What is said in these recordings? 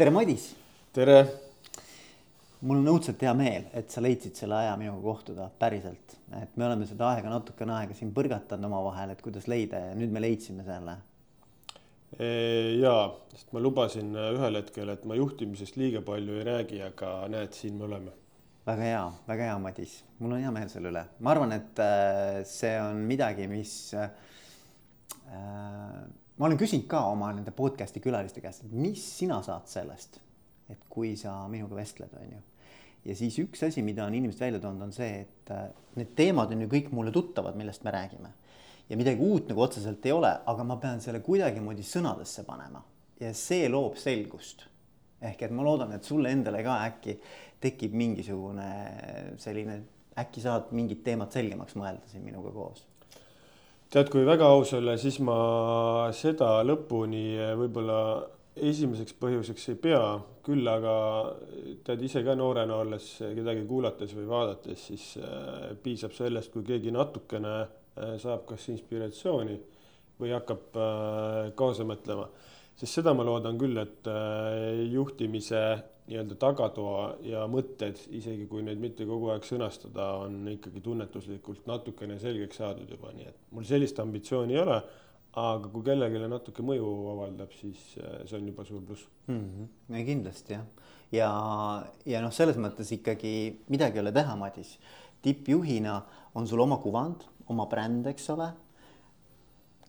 tere, Madis. tere. mul on õudselt hea meel, et sa leidsid selle aja minuga kohtuda, päriselt. et me oleme seda aega natukene aega siin põrgatanud omavahel, et kuidas leida ja nüüd me leidsime selle. ja, sest ma lubasin ühel hetkel, et ma juhtimisest liiga palju ei räägi, aga näed, siin me oleme. väga hea, väga hea, Madis, mul on hea meel selle üle, ma arvan, et äh, see on midagi, mis äh, ma olen küsinud ka oma nende podcast'i külaliste käest, et mis sina saad sellest, et kui sa minuga vestled, on ju. ja siis üks asi, mida on inimesed välja toonud, on see, et äh, need teemad on ju kõik mulle tuttavad, millest me räägime. ja midagi uut nagu otseselt ei ole, aga ma pean selle kuidagimoodi sõnadesse panema ja see loob selgust. ehk et ma loodan, et sulle endale ka äkki tekib mingisugune selline, äkki saad mingid teemad selgemaks mõelda siin minuga koos tead, kui väga aus olla, siis ma seda lõpuni võib-olla esimeseks põhjuseks ei pea, küll aga tead ise ka noorena olles kedagi kuulates või vaadates, siis äh, piisab sellest, kui keegi natukene äh, saab kas inspiratsiooni või hakkab äh, kaasa mõtlema. sest seda ma loodan küll, et juhtimise nii-öelda tagatoa ja mõtted, isegi kui neid mitte kogu aeg sõnastada, on ikkagi tunnetuslikult natukene selgeks saadud juba, nii et mul sellist ambitsiooni ei ole. aga kui kellelegi natuke mõju avaldab, siis äh, see on juba suur pluss mm. -hmm. ja kindlasti jah, ja, ja noh, selles mõttes ikkagi midagi ei ole teha, Madis. tippjuhina on sul oma kuvand, oma bränd, eks ole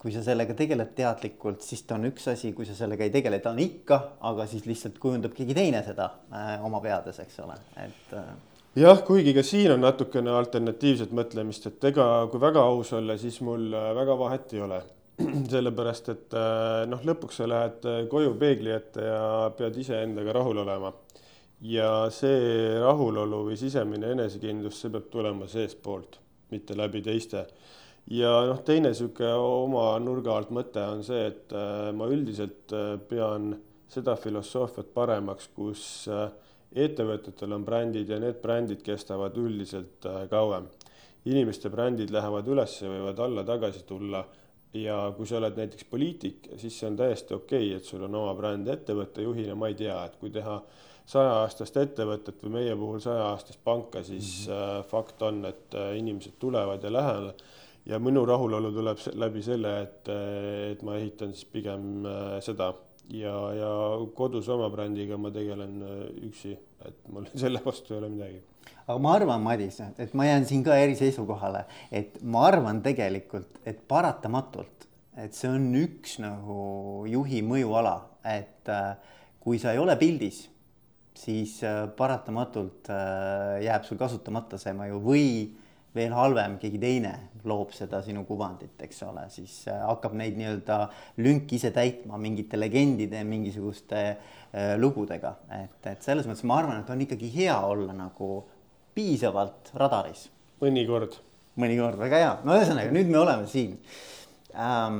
kui sa sellega tegeled teadlikult, siis ta on üks asi, kui sa sellega ei tegele, ta on ikka, aga siis lihtsalt kujundab keegi teine seda äh, oma peades, eks ole, et äh.... jah, kuigi ka siin on natukene alternatiivset mõtlemist, et ega kui väga aus olla, siis mul äh, väga vahet ei ole. sellepärast, et äh, noh, lõpuks sa lähed äh, koju peegli ette ja pead iseendaga rahul olema. ja see rahulolu või sisemine enesekindlus, see peab tulema seestpoolt, mitte läbi teiste ja noh, teine niisugune oma nurga alt mõte on see, et äh, ma üldiselt äh, pean seda filosoofiat paremaks, kus äh, ettevõtetel on brändid ja need brändid kestavad üldiselt kauem. inimeste brändid lähevad üles, võivad alla-tagasi tulla ja kui sa oled näiteks poliitik, siis see on täiesti okei okay,, et sul on oma bränd ettevõtte juhina, ma ei tea, et kui teha sajaaastast ettevõtet või meie puhul sajaaastast panka, siis mm -hmm. fakt on, et inimesed tulevad ja lähevad ja minu rahulolu tuleb läbi selle, et, et ma ehitan siis pigem äh, seda. Ja, ja kodus oma brändiga ma tegelen äh, üksi, et mul selle vastu ei ole midagi. aga ma arvan, Madis, et ma jään siin ka eriseisukohale, et ma arvan tegelikult, et paratamatult, et see on üks nagu juhi mõjuala, et äh, kui sa ei ole pildis, siis paratamatult jääb sul kasutamata see mõju. Või veel halvem, keegi teine loob seda sinu kuvandit, eks ole, siis äh, hakkab neid nii-öelda lünki ise täitma mingite legendide, mingisuguste äh, lugudega, et, et selles mõttes ma arvan, et on ikkagi hea olla nagu piisavalt radaris. mõnikord. mõnikord, väga hea, no ühesõnaga nüüd me oleme siin ähm,.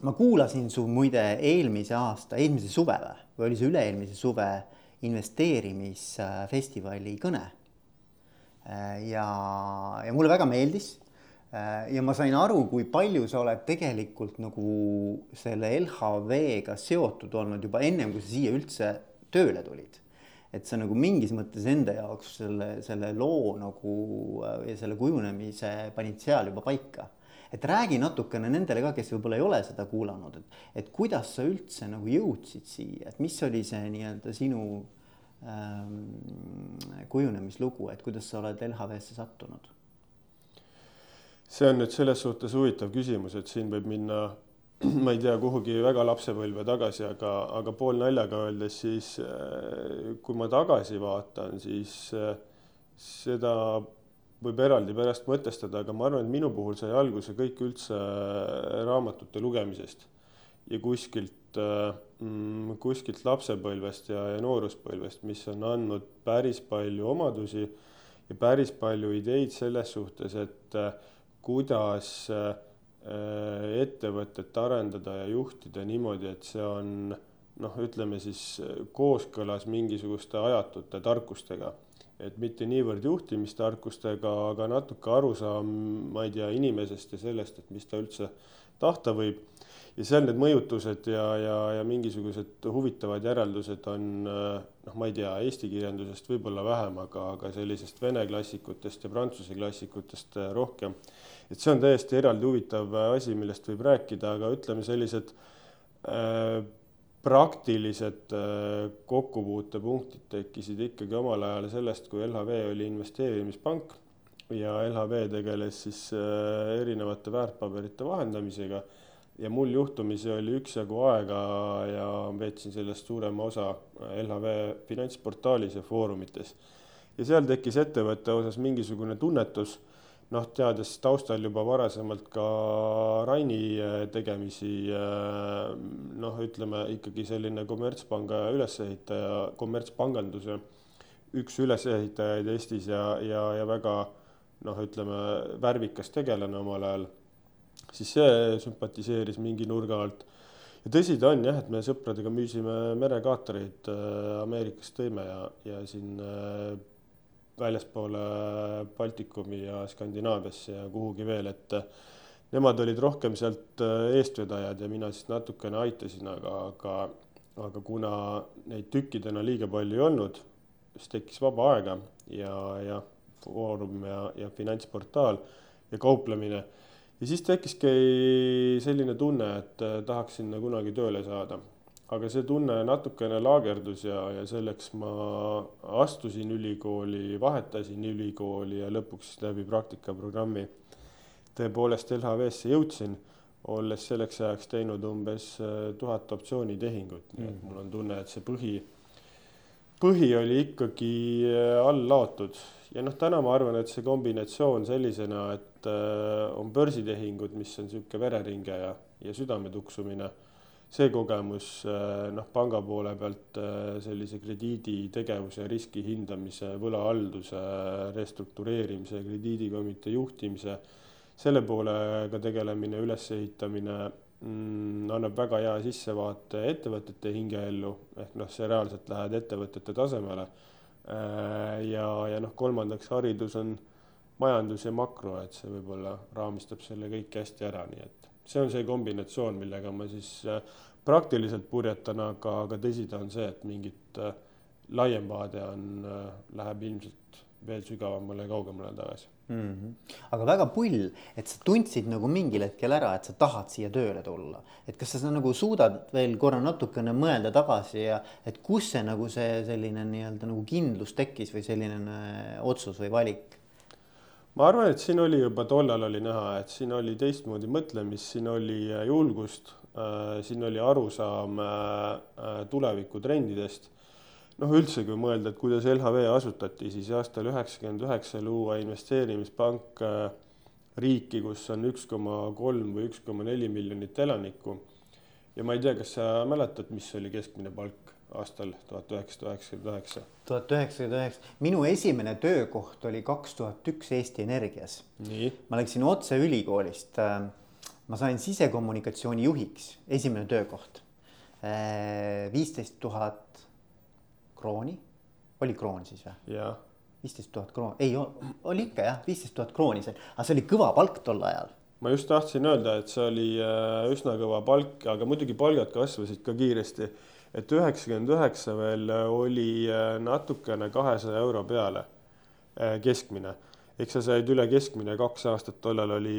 ma kuulasin su muide eelmise aasta, eelmise suve või, või oli see üle-eelmise suve investeerimisfestivali kõne ja, ja mulle väga meeldis. Äh, ja ma sain aru, kui palju sa oled tegelikult nagu selle LHV-ga seotud olnud juba ennem, kui sa siia üldse tööle tulid. et sa nagu mingis mõttes enda jaoks selle, selle loo nagu äh, ja selle kujunemise panid seal juba paika. et räägi natukene nendele ka, kes võib-olla ei ole seda kuulanud, et, et kuidas sa üldse nagu jõudsid siia, et mis oli see nii-öelda sinu kujunemislugu, et kuidas sa oled LHV-sse sattunud? see on nüüd selles suhtes huvitav küsimus, et siin võib minna, ma ei tea, kuhugi väga lapsepõlve tagasi, aga, aga poolnaljaga öeldes siis äh, kui ma tagasi vaatan, siis äh, seda võib eraldi pärast mõtestada, aga ma arvan, et minu puhul sai alguse kõik üldse äh, raamatute lugemisest ja kuskilt mm, kuskilt lapsepõlvest ja, ja nooruspõlvest, mis on andnud päris palju omadusi ja päris palju ideid selles suhtes, et äh, kuidas äh, ettevõtet arendada ja juhtida niimoodi, et see on noh, ütleme siis kooskõlas mingisuguste ajatute tarkustega. et mitte niivõrd juhtimistarkustega, aga natuke arusaam, ma ei tea, inimesest ja sellest, et mis ta üldse tahta võib ja seal need mõjutused ja, ja, ja mingisugused huvitavad järeldused on noh, ma ei tea, eesti kirjandusest võib-olla vähem, aga, aga sellisest vene klassikutest ja prantsuse klassikutest rohkem. et see on täiesti eraldi huvitav asi, millest võib rääkida, aga ütleme, sellised äh, praktilised äh, kokkupuutepunktid tekkisid ikkagi omal ajal sellest, kui LHV oli investeerimispank ja LHV tegeles siis äh, erinevate väärtpaberite vahendamisega ja mul juhtumisi oli üksjagu aega ja veetsin sellest suurema osa LHV finantsportaalis ja foorumites. ja seal tekkis ettevõtte osas mingisugune tunnetus, noh, teades taustal juba varasemalt ka Raini äh, tegemisi, äh, noh, ütleme ikkagi selline kommertspanga ülesehitaja, kommertspanganduse üks ülesehitajaid Eestis ja, ja, ja väga noh, ütleme värvikas tegelane omal ajal siis see sümpatiseeris mingi nurga alt. ja tõsi ta on jah, et me sõpradega müüsime merekaatareid äh, Ameerikast tõime ja, ja siin äh, väljaspoole Baltikumi ja Skandinaaviasse ja kuhugi veel, et äh, nemad olid rohkem sealt eestvedajad ja mina siis natukene aitasin, aga, aga, aga kuna neid tükkidena liiga palju ei olnud, siis tekkis vaba aega ja, ja Foorum ja, ja finantsportaal ja kauplemine ja siis tekkiski selline tunne, et äh, tahaks sinna kunagi tööle saada. aga see tunne natukene laagerdus ja, ja selleks ma astusin ülikooli, vahetasin ülikooli ja lõpuks läbi praktikaprogrammi tõepoolest LHV-sse jõudsin, olles selleks ajaks teinud umbes äh, tuhat optsioonitehingut, nii et mm. mul on tunne, et see põhi, põhi oli ikkagi äh, all laotud ja noh, täna ma arvan, et see kombinatsioon sellisena, et äh, on börsitehingud, mis on niisugune vereringe ja, ja südame tuksumine, see kogemus äh, noh, panga poole pealt äh, sellise krediiditegevuse, riski hindamise, võlahalduse, restruktureerimise, krediidikomitee juhtimise, selle poolega tegelemine, ülesehitamine mm, annab väga hea sissevaate ettevõtete hingeellu, ehk noh, see reaalselt lähed ettevõtete tasemele. Ja, ja noh, kolmandaks haridus on majandus ja makro, et see võib-olla raamistab selle kõik hästi ära, nii et see on see kombinatsioon, millega ma siis äh, praktiliselt purjetan, aga, aga tõsi ta on see, et mingit äh, laiem vaade on, läheb ilmselt veel sügavamale ja kaugemale tagasi mm. -hmm. aga väga pull, et sa tundsid nagu mingil hetkel ära, et sa tahad siia tööle tulla, et kas sa nagu suudad veel korra natukene mõelda tagasi ja et kus see nagu see selline nii-öelda nagu kindlus tekkis või selline otsus või valik? Ma arvan, et siin oli juba tollal oli näha, et siin oli teistmoodi mõtlemist, siin oli äh, julgust, äh, siin oli arusaam äh, tulevikutrendidest noh, üldse, kui mõelda, et kuidas LHV asutati, siis aastal üheksakümmend üheksa luua investeerimispank riiki, kus on üks koma kolm või üks koma neli miljonit elanikku. ja ma ei tea, kas sa mäletad, mis oli keskmine palk aastal tuhat üheksasada üheksakümmend üheksa? tuhat üheksasada üheksa, minu esimene töökoht oli kaks tuhat üks Eesti Energias. ma läksin otse ülikoolist. Äh, ma sain sisekommunikatsiooni juhiks, esimene töökoht. Äh, viisteist tuhat krooni, oli kroon siis või? jah. viisteist tuhat krooni, ei oli ikka jah, viisteist tuhat krooni sai, aga see oli kõva palk tol ajal. ma just tahtsin öelda, et see oli äh, üsna kõva palk, aga muidugi palgad kasvasid ka kiiresti. Et üheksakümmend üheksa veel oli äh, natukene kahesaja euro peale keskmine eks sa said üle keskmine kaks aastat, tollal oli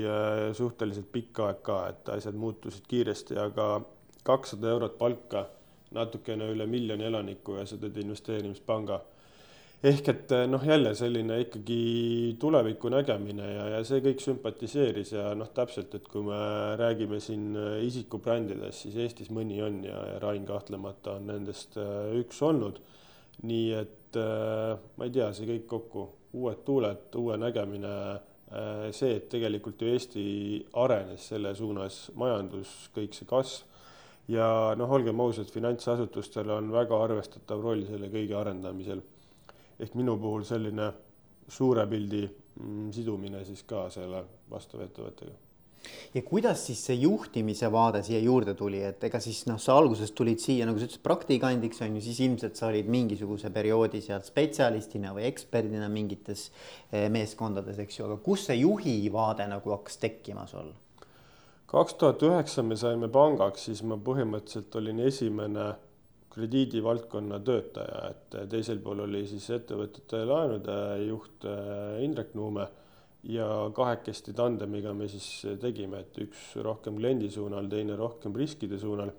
suhteliselt pikk aeg ka, et asjad muutusid kiiresti, aga kakssada eurot palka natukene üle miljoni elaniku ja sa teed investeerimispanga. Ehk et eh, noh, jälle selline ikkagi tuleviku nägemine ja, ja see kõik sümpatiseeris ja noh, täpselt, et kui me räägime siin eh, isikubrändidest, siis Eestis mõni on ja, ja Rain kahtlemata on nendest eh, üks olnud. nii et ma ei tea, see kõik kokku, uued tuuled, uue nägemine see, et tegelikult ju Eesti arenes selle suunas, majandus, kõik see kasv ja noh, olgem ausad, finantsasutustel on väga arvestatav roll selle kõige arendamisel. Ehk minu puhul selline suure pildi mm, sidumine siis ka selle vastava ettevõttega. ja kuidas siis see juhtimise vaade siia juurde tuli, et ega siis noh, sa alguses tulid siia, nagu sa ütlesid, praktikandiks on ju, siis ilmselt sa olid mingisuguse perioodi seal spetsialistina või eksperdina mingites eh, meeskondades, eks ju, aga kus see juhi vaade nagu hakkas tekkima sul? kaks tuhat üheksa me saime pangaks, siis ma põhimõtteliselt olin esimene krediidivaldkonna töötaja, et teisel pool oli siis ettevõtete laenude juht äh, Indrek Nuume ja kahekesti tandemiga me siis tegime, et üks rohkem kliendi suunal, teine rohkem riskide suunal.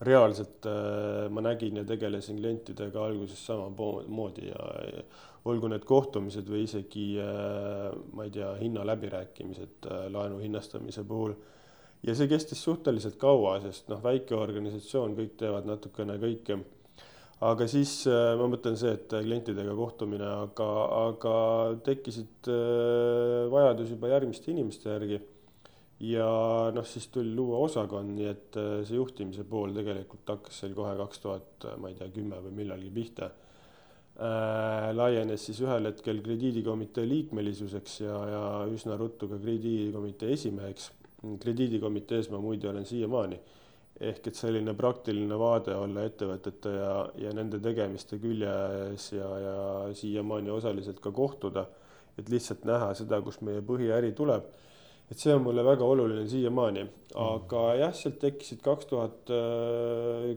reaalselt äh, ma nägin ja tegelesin klientidega alguses samamoodi ja olgu need kohtumised või isegi äh, ma ei tea, hinnaläbirääkimised laenu hinnastamise puhul ja see kestis suhteliselt kaua, sest noh, väike organisatsioon, kõik teevad natukene kõike. aga siis äh, ma mõtlen see, et klientidega kohtumine, aga, aga tekkisid äh, vajadus juba järgmiste inimeste järgi. ja noh, siis tuli luua osakond, nii et äh, see juhtimise pool tegelikult hakkas seal kohe kaks tuhat, ma ei tea, kümme või millalgi pihta äh, laienes siis ühel hetkel krediidikomitee liikmelisuseks ja, ja üsna ruttu ka krediidikomitee esimeheks krediidikomitees ma muide olen siiamaani. ehk et selline praktiline vaade olla ettevõtete ja, ja nende tegemiste küljes ja, ja siiamaani osaliselt ka kohtuda, et lihtsalt näha seda, kust meie põhiäri tuleb. et see on mulle väga oluline siiamaani, aga jah, sealt tekkisid kaks tuhat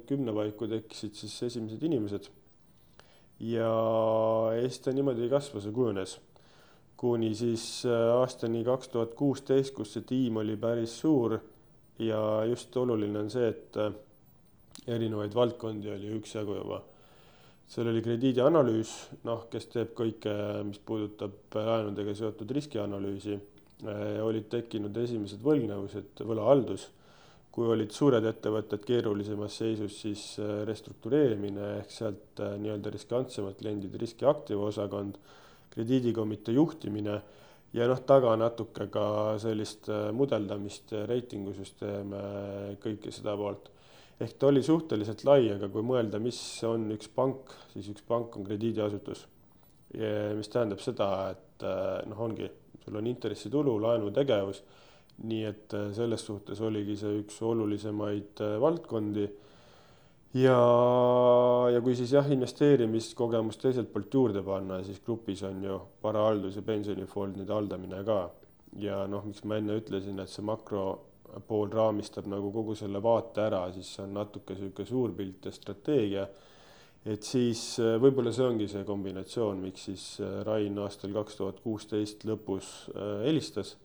kümne paiku tekkisid siis esimesed inimesed. ja siis ta niimoodi kasvas ja kujunes kuni siis äh, aastani kaks tuhat kuusteist, kus see tiim oli päris suur ja just oluline on see, et äh, erinevaid valdkondi oli üksjagu juba. seal oli krediidianalüüs, noh, kes teeb kõike, mis puudutab laenudega seotud riskianalüüsi, äh, olid tekkinud esimesed võlgnevused, võlahaldus. kui olid suured ettevõtted keerulisemas seisus, siis restruktureerimine ehk sealt nii-öelda riskantsemad kliendid, riskiaktiiv osakond krediidikomitee juhtimine ja noh, taga natuke ka sellist äh, mudeldamist, reitingusüsteeme, kõike seda poolt. ehk ta oli suhteliselt lai, aga kui mõelda, mis on üks pank, siis üks pank on krediidiasutus. mis tähendab seda, et äh, noh, ongi, sul on intressitulu, laenutegevus, nii et äh, selles suhtes oligi see üks olulisemaid valdkondi ja, ja kui siis jah, investeerimiskogemust teiselt poolt juurde panna, siis grupis on ju varahaldus ja pensionifondide haldamine ka. ja noh, miks ma enne ütlesin, et see makro pool raamistab nagu kogu selle vaate ära, siis see on natuke niisugune suur pilt ja strateegia. et siis äh, võib-olla see ongi see kombinatsioon, miks siis äh, Rain aastal kaks tuhat kuusteist lõpus äh, helistas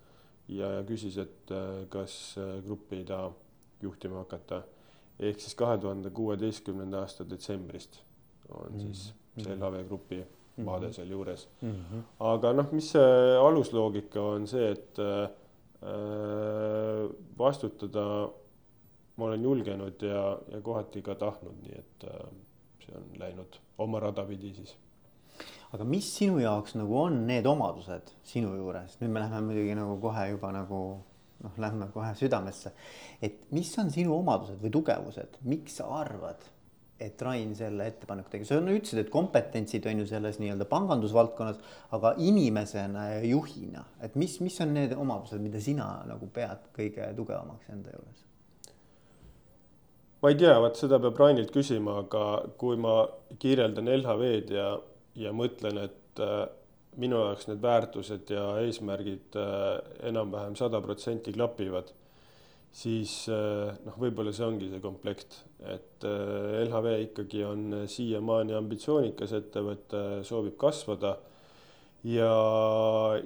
ja, küsis, et kas gruppi ei taha juhtima hakata ehk siis kahe tuhande kuueteistkümnenda aasta detsembrist on mm -hmm. siis see LHV Grupi mhm. vaade sealjuures mm. -hmm. aga noh, mis see alusloogika on see, et äh, vastutada ma olen julgenud ja, ja kohati ka tahtnud, nii et äh, see on läinud oma rada pidi siis. aga mis sinu jaoks nagu on need omadused sinu juures, nüüd me läheme muidugi nagu kohe juba nagu noh, lähme kohe südamesse. et mis on sinu omadused või tugevused, miks sa arvad, et Rain selle ettepaneku tegi, sa ütlesid, et kompetentsid on ju selles nii-öelda pangandusvaldkonnas, aga inimesena ja juhina, et mis, mis on need omadused, mida sina nagu pead kõige tugevamaks enda juures? ma ei tea, vot seda peab Rainilt küsima, aga kui ma kirjeldan LHV-d ja, ja mõtlen, et minu jaoks need väärtused ja eesmärgid äh, enam-vähem sada protsenti klapivad, siis äh, noh, võib-olla see ongi see komplekt, et äh, LHV ikkagi on siiamaani ambitsioonikas ettevõte, soovib kasvada. ja,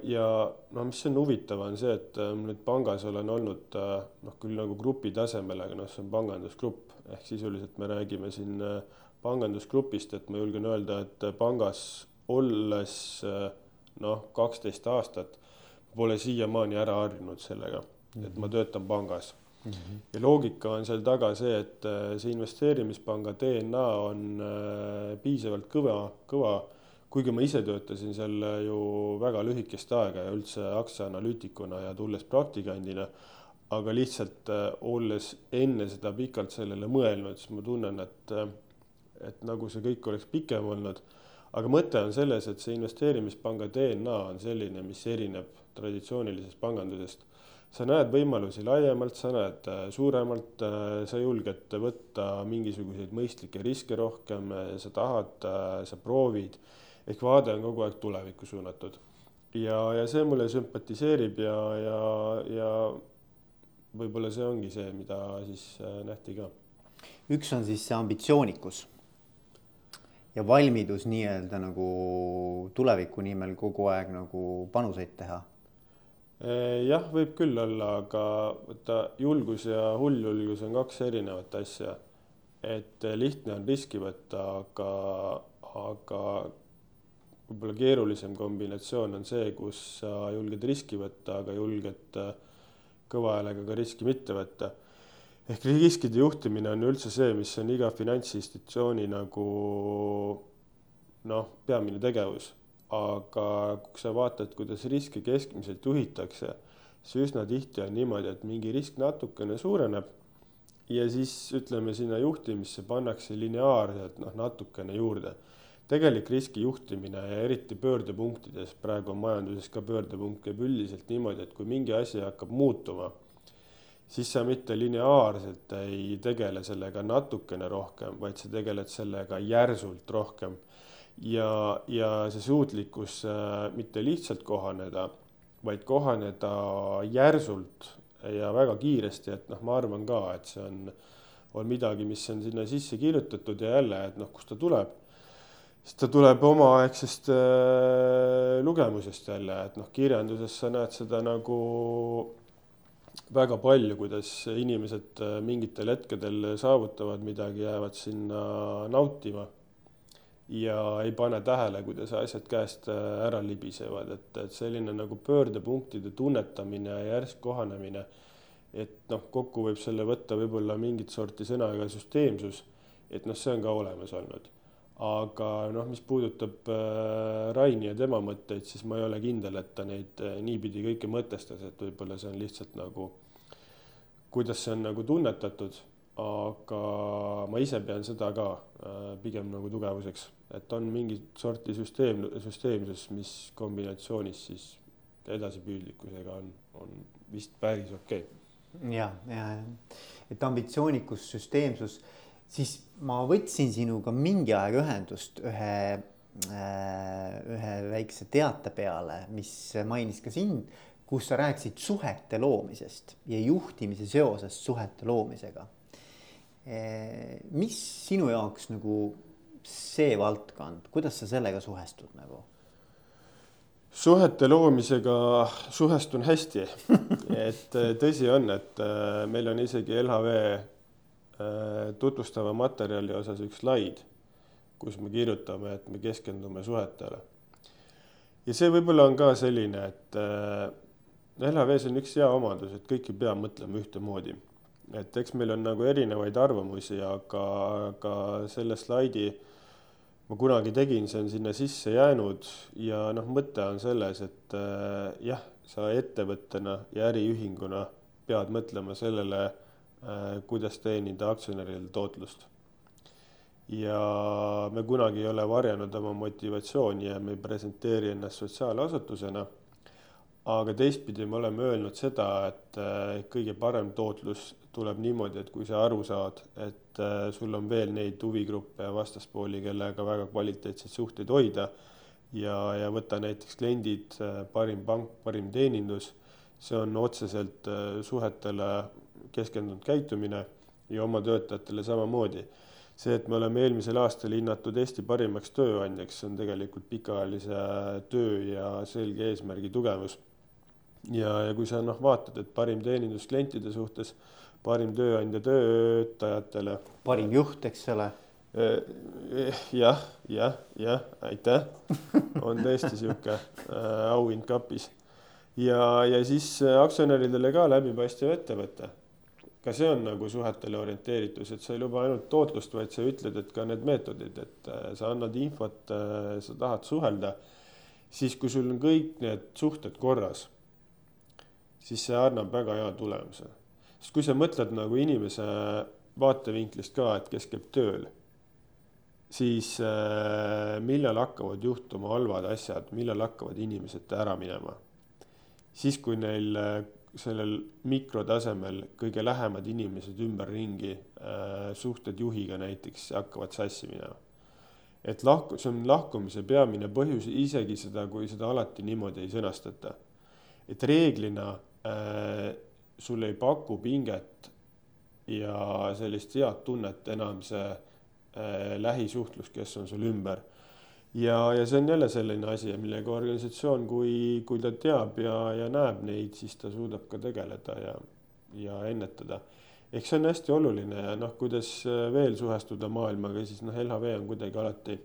ja no mis on huvitav, on see, et nüüd pangas olen olnud noh, küll nagu grupi tasemel, aga noh, see on pangandusgrupp ehk sisuliselt me räägime siin pangandusgrupist, et ma julgen öelda, et pangas olles noh, kaksteist aastat pole siiamaani ära harjunud sellega, et ma töötan pangas mm. -hmm. ja loogika on seal taga see, et äh, see investeerimispanga DNA on äh, piisavalt kõva, kõva, kuigi ma ise töötasin seal ju väga lühikest aega ja üldse aktsiaanalüütikuna ja tulles praktikandina, aga lihtsalt äh, olles enne seda pikalt sellele mõelnud, siis ma tunnen, et, et nagu see kõik oleks pikem olnud aga mõte on selles, et see investeerimispanga DNA on selline, mis erineb traditsioonilisest pangandusest. sa näed võimalusi laiemalt, sa näed äh, suuremalt, äh, sa julged võtta mingisuguseid mõistlikke riske rohkem, äh, sa tahad, sa proovid. ehk vaade on kogu aeg tulevikku suunatud. ja, ja see mulle sümpatiseerib ja, ja, ja võib-olla see ongi see, mida siis äh, nähti ka. üks on siis see ambitsioonikus ja valmidus nii-öelda nagu tuleviku nimel kogu aeg nagu panuseid teha. jah, võib küll olla, aga vaata julgus ja hulljulgus on kaks erinevat asja. et lihtne on riski võtta, aga, aga võib-olla keerulisem kombinatsioon on see, kus sa julged riski võtta, aga julged äh, kõva häälega ka riski mitte võtta. Ehk riskide juhtimine on üldse see, mis on iga finantsinstitutsiooni nagu noh, peamine tegevus. aga kui sa vaatad, kuidas riske keskmiselt juhitakse, siis üsna tihti on niimoodi, et mingi risk natukene suureneb ja siis ütleme, sinna juhtimisse pannakse lineaarselt noh, natukene juurde tegelik riski juhtimine ja eriti pöördepunktides, praegu on majanduses ka pöördepunkt, käib üldiselt niimoodi, et kui mingi asi hakkab muutuma, siis sa mitte lineaarselt ei tegele sellega natukene rohkem, vaid sa tegeled sellega järsult rohkem. ja, ja see suutlikkus äh, mitte lihtsalt kohaneda, vaid kohaneda järsult ja väga kiiresti, et noh, ma arvan ka, et see on, on midagi, mis on sinna sisse kirjutatud ja jälle, et noh, kust ta tuleb siis ta tuleb omaaegsest äh, lugemusest jälle, et noh, kirjanduses sa näed seda nagu väga palju, kuidas inimesed äh, mingitel hetkedel saavutavad midagi, jäävad sinna nautima ja ei pane tähele, kuidas asjad käest äh, ära libisevad, et, et selline nagu pöördepunktide tunnetamine ja järsk kohanemine, et noh, kokku võib selle võtta võib-olla mingit sorti sõnaga süsteemsus, et noh, see on ka olemas olnud aga noh, mis puudutab äh, Raini ja tema mõtteid, siis ma ei ole kindel, et ta neid äh, niipidi kõike mõtestas, et võib-olla see on lihtsalt nagu, kuidas see on nagu tunnetatud, aga ma ise pean seda ka äh, pigem nagu tugevuseks, et on mingit sorti süsteem, süsteemsus, mis kombinatsioonis siis edasipüüdlikkusega on, on vist päris okei. Okay.. ja, ja, et ambitsioonikus, süsteemsus siis ma võtsin sinuga mingi aeg ühendust ühe, äh, ühe väikse teate peale, mis mainis ka sind, kus sa rääkisid suhete loomisest ja juhtimise seosest suhete loomisega. Äh, mis sinu jaoks nagu see valdkond, kuidas sa sellega suhestud nagu? suhete loomisega suhestun hästi et äh, tõsi on, et meil on isegi LHV tutvustava materjali osas üks slaid, kus me kirjutame, et me keskendume suhetele. ja see võib-olla on ka selline, et äh, LHV-s on üks hea omadus, et kõik ei pea mõtlema ühtemoodi. et eks meil on nagu erinevaid arvamusi, aga, aga selle slaidi ma kunagi tegin, see on sinna sisse jäänud ja noh, mõte on selles, et äh, jah, sa ettevõttena ja äriühinguna pead mõtlema sellele Äh, kuidas teenida aktsionäridel tootlust. ja me kunagi ei ole varjanud oma motivatsiooni ja me ei presenteeri ennast sotsiaalasutusena. aga teistpidi me oleme öelnud seda, et äh, kõige parem tootlus tuleb niimoodi, et kui sa aru saad, et äh, sul on veel neid huvigruppe ja vastaspooli, kellega väga kvaliteetseid suhteid hoida ja, ja võtta näiteks kliendid, parim pank, parim teenindus, see on otseselt suhetele keskendunud käitumine ja oma töötajatele samamoodi. see, et me oleme eelmisel aastal hinnatud Eesti parimaks tööandjaks, see on tegelikult pikaajalise töö ja selge eesmärgi tugevus. ja, ja kui sa noh, vaatad, et parim teenindus klientide suhtes, parim tööandja töötajatele. parim juht, eks ole eh, jah, jah, jah, aitäh, on tõesti äh, auhind kapis ja, ja siis aktsionäridele ka läbipaistev ettevõte ka see on nagu suhetele orienteeritus, et sa ei luba ainult tootlust, vaid sa ütled, et ka need meetodid, et äh, sa annad infot, äh, sa tahad suhelda. siis, kui sul on kõik need suhted korras, siis see annab väga hea tulemuse. sest kui sa mõtled nagu inimese vaatevinklist ka, et kes käib tööl, siis äh, millal hakkavad juhtuma halvad asjad, millal hakkavad inimesed ära minema? siis, kui neil sellel mikrotasemel kõige lähemad inimesed ümberringi äh,, suhted juhiga näiteks hakkavad sassi minema. et lahku, see on lahkumise peamine põhjus, isegi seda, kui seda alati niimoodi ei sõnastata. et reeglina äh, sul ei paku pinget ja sellist head tunnet enam see äh, lähisuhtlus, kes on sul ümber. Ja, ja see on jälle selline asi, millega organisatsioon, kui, kui ta teab ja, ja näeb neid, siis ta suudab ka tegeleda ja, ja ennetada. ehk see on hästi oluline ja noh, kuidas veel suhestuda maailmaga, siis noh, LHV on kuidagi alati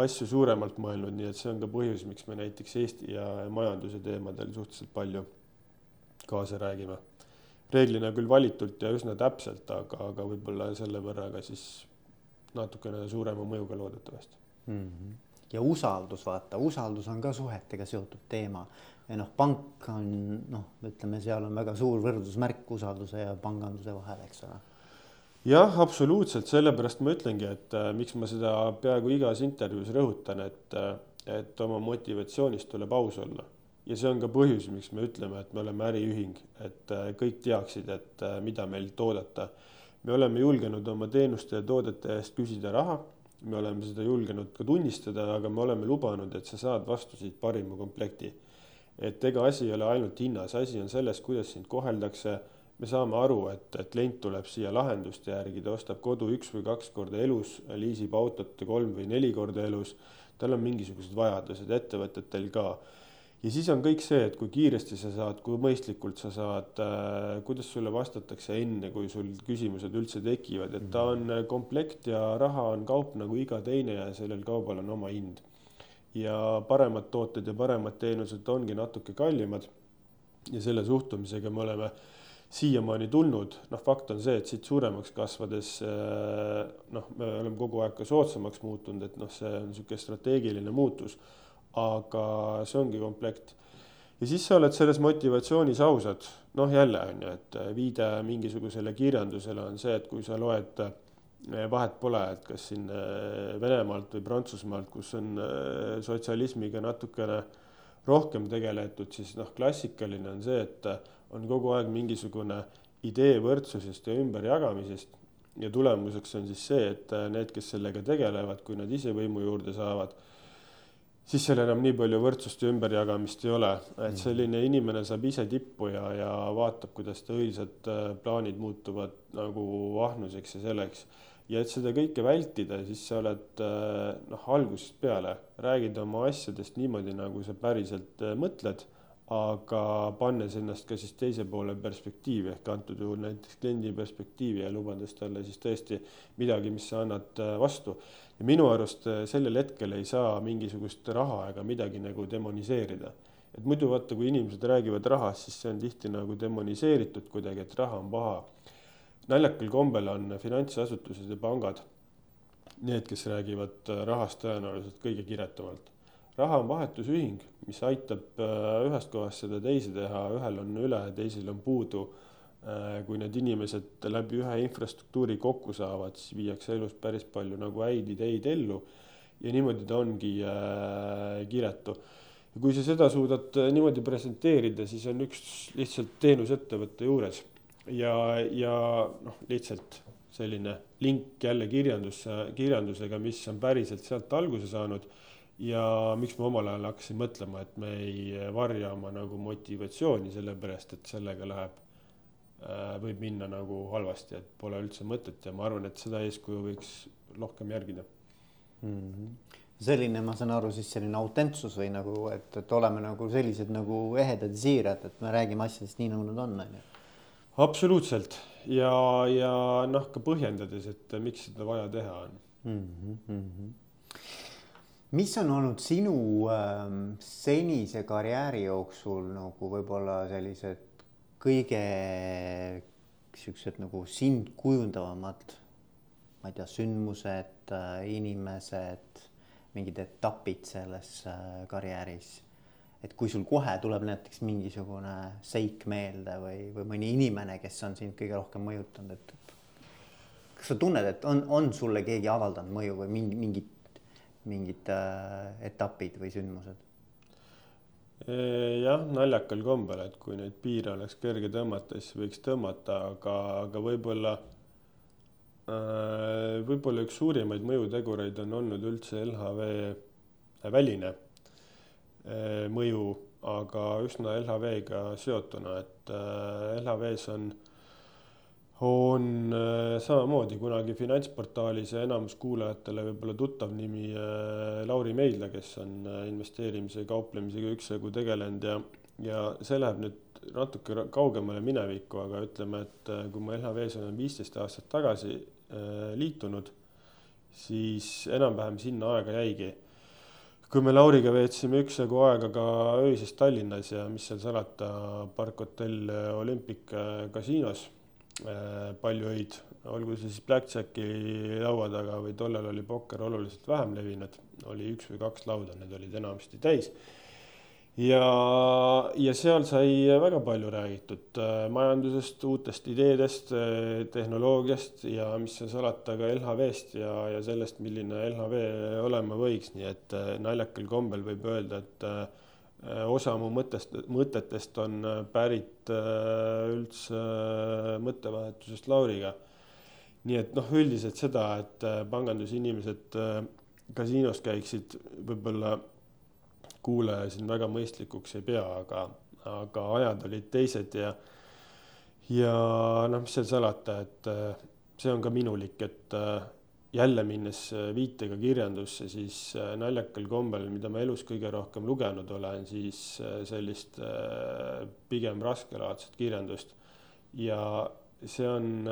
asju suuremalt mõelnud, nii et see on ka põhjus, miks me näiteks Eesti ja majanduse teemadel suhteliselt palju kaasa räägime. reeglina küll valitult ja üsna täpselt, aga, aga võib-olla selle võrra ka siis natukene suurema mõjuga loodetavasti mm. -hmm. ja usaldus, vaata, usaldus on ka suhetega seotud teema ja noh, pank on noh, ütleme, seal on väga suur võrdusmärk usalduse ja panganduse vahel, eks ole jah, absoluutselt, sellepärast ma ütlengi, et äh, miks ma seda peaaegu igas intervjuus rõhutan, et, äh, et oma motivatsioonist tuleb aus olla. ja see on ka põhjus, miks me ütleme, et me oleme äriühing, et äh, kõik teaksid, et äh, mida meilt oodata. me oleme julgenud oma teenuste ja toodete eest küsida raha, me oleme seda julgenud ka tunnistada, aga me oleme lubanud, et sa saad vastu siit parima komplekti. et ega asi ei ole ainult hinnas, asi on selles, kuidas sind koheldakse me saame aru, et, et klient tuleb siia lahenduste järgi, ta ostab kodu üks või kaks korda elus, liisib autot kolm või neli korda elus. tal on mingisugused vajadused, ettevõtetel ka. Ja siis on kõik see, et kui kiiresti sa saad, kui mõistlikult sa saad äh,, kuidas sulle vastatakse enne, kui sul küsimused üldse tekivad, et ta on komplekt ja raha on kaup nagu iga teine ja sellel kaubal on oma hind. ja paremad tooted ja paremad teenused ongi natuke kallimad. ja selle suhtumisega me oleme siiamaani tulnud, noh, fakt on see, et siit suuremaks kasvades äh, noh, me oleme kogu aeg ka soodsamaks muutunud, et noh, see on niisugune strateegiline muutus. Aga see ongi komplekt. ja siis sa oled selles motivatsioonis ausad, noh jälle on ju, et viide mingisugusele kirjandusele on see, et kui sa loed vahet pole, et kas siin äh, Venemaalt või Prantsusmaalt, kus on äh, sotsialismiga natukene rohkem tegeletud, siis noh, klassikaline on see, et on kogu aeg mingisugune idee võrdsusest ja ümberjagamisest ja tulemuseks on siis see, et äh, need, kes sellega tegelevad, kui nad ise võimu juurde saavad, siis seal enam nii palju võrdsust ja ümberjagamist ei ole, et mm. selline inimene saab ise tippu ja, ja vaatab, kuidas ta õilsad äh, plaanid muutuvad nagu ahnuseks ja selleks. ja et seda kõike vältida, siis sa oled äh, noh, algusest peale, räägid oma asjadest niimoodi, nagu sa päriselt mõtled aga pannes ennast ka siis teise poole perspektiivi ehk antud juhul näiteks kliendi perspektiivi ja lubades talle siis tõesti midagi, mis sa annad äh, vastu. Ja minu arust äh, sellel hetkel ei saa mingisugust raha ega midagi nagu demoniseerida. et muidu vaata, kui inimesed räägivad rahast, siis see on tihti nagu demoniseeritud kuidagi, et raha on paha. naljakal kombel on finantsasutused ja pangad need, kes räägivad äh, rahast tõenäoliselt kõige kiretumalt raha on vahetusühing, mis aitab äh, ühest kohast seda teise teha, ühel on üle, teisel on puudu. Äh, kui need inimesed läbi ühe infrastruktuuri kokku saavad, siis viiakse elus päris palju nagu häid ideid ellu. ja niimoodi ta ongi äh, kiretu. ja kui sa seda suudad niimoodi presenteerida, siis on üks lihtsalt teenusettevõtte juures ja, ja noh, lihtsalt selline link jälle kirjandusse, kirjandusega, mis on päriselt sealt alguse saanud ja miks ma omal ajal hakkasin mõtlema, et me ei varja oma nagu motivatsiooni, sellepärast et sellega läheb äh,, võib minna nagu halvasti, et pole üldse mõtet ja ma arvan, et seda eeskuju võiks rohkem järgida mm. -hmm. selline, ma saan aru, siis selline autentsus või nagu, et, et oleme nagu sellised nagu ehedad ja siirad, et me räägime asjadest nii, nagu nad on, on ju. absoluutselt ja, ja noh, ka põhjendades, et miks seda vaja teha on mm. -hmm mis on olnud sinu äh, senise karjääri jooksul nagu võib-olla sellised kõige siuksed nagu sind kujundavamad, ma ei tea, sündmused äh,, inimesed, mingid etapid selles äh, karjääris? et kui sul kohe tuleb näiteks mingisugune seik meelde või, või mõni inimene, kes on sind kõige rohkem mõjutanud, et kas sa tunned, et on, on sulle keegi avaldanud mõju või mingi, mingit mingid äh, etapid või sündmused? Jah, naljakal kombel, et kui neid piire oleks kerge tõmmata, siis võiks tõmmata, aga, aga võib-olla äh,, võib-olla üks suurimaid mõjutegureid on olnud üldse LHV väline äh, mõju aga üsna LHV-ga seotuna, et LHV-s on, on samamoodi kunagi finantsportaalis ja enamus kuulajatele võib-olla tuttav nimi Lauri Meidla, kes on investeerimise, kauplemisega üksjagu tegelenud ja, ja see läheb nüüd natuke kaugemale minevikku, aga ütleme, et kui ma LHV-s olen viisteist aastat tagasi liitunud, siis enam-vähem sinna aega jäigi. Kui me Lauriga veetsime üksjagu aega ka öises Tallinnas ja mis seal salata, Park Hotell Olympic kasiinos äh, palju öid, olgu see siis blackjacki laua taga või tollal oli pokker oluliselt vähem levinud, oli üks või kaks lauda, need olid enamasti täis. Ja, ja seal sai väga palju räägitud äh, majandusest, uutest ideedest, äh, tehnoloogiast ja mis seal salata, ka LHV-st ja, ja sellest, milline LHV olema võiks, nii et äh, naljakal kombel võib öelda, et osa mu mõttest, mõtetest on pärit üldse mõttevahetusest Lauriga. nii et noh, üldiselt seda, et pangandusinimesed kasiinos käiksid võib-olla kuulaja siin väga mõistlikuks ei pea, aga, aga ajad olid teised ja, ja noh, mis seal salata, et äh, see on ka minulik, et äh, jälle minnes äh, viitega kirjandusse, siis naljakal kombel, mida ma elus kõige rohkem lugenud olen, siis sellist pigem raskelaadset kirjandust. ja see on,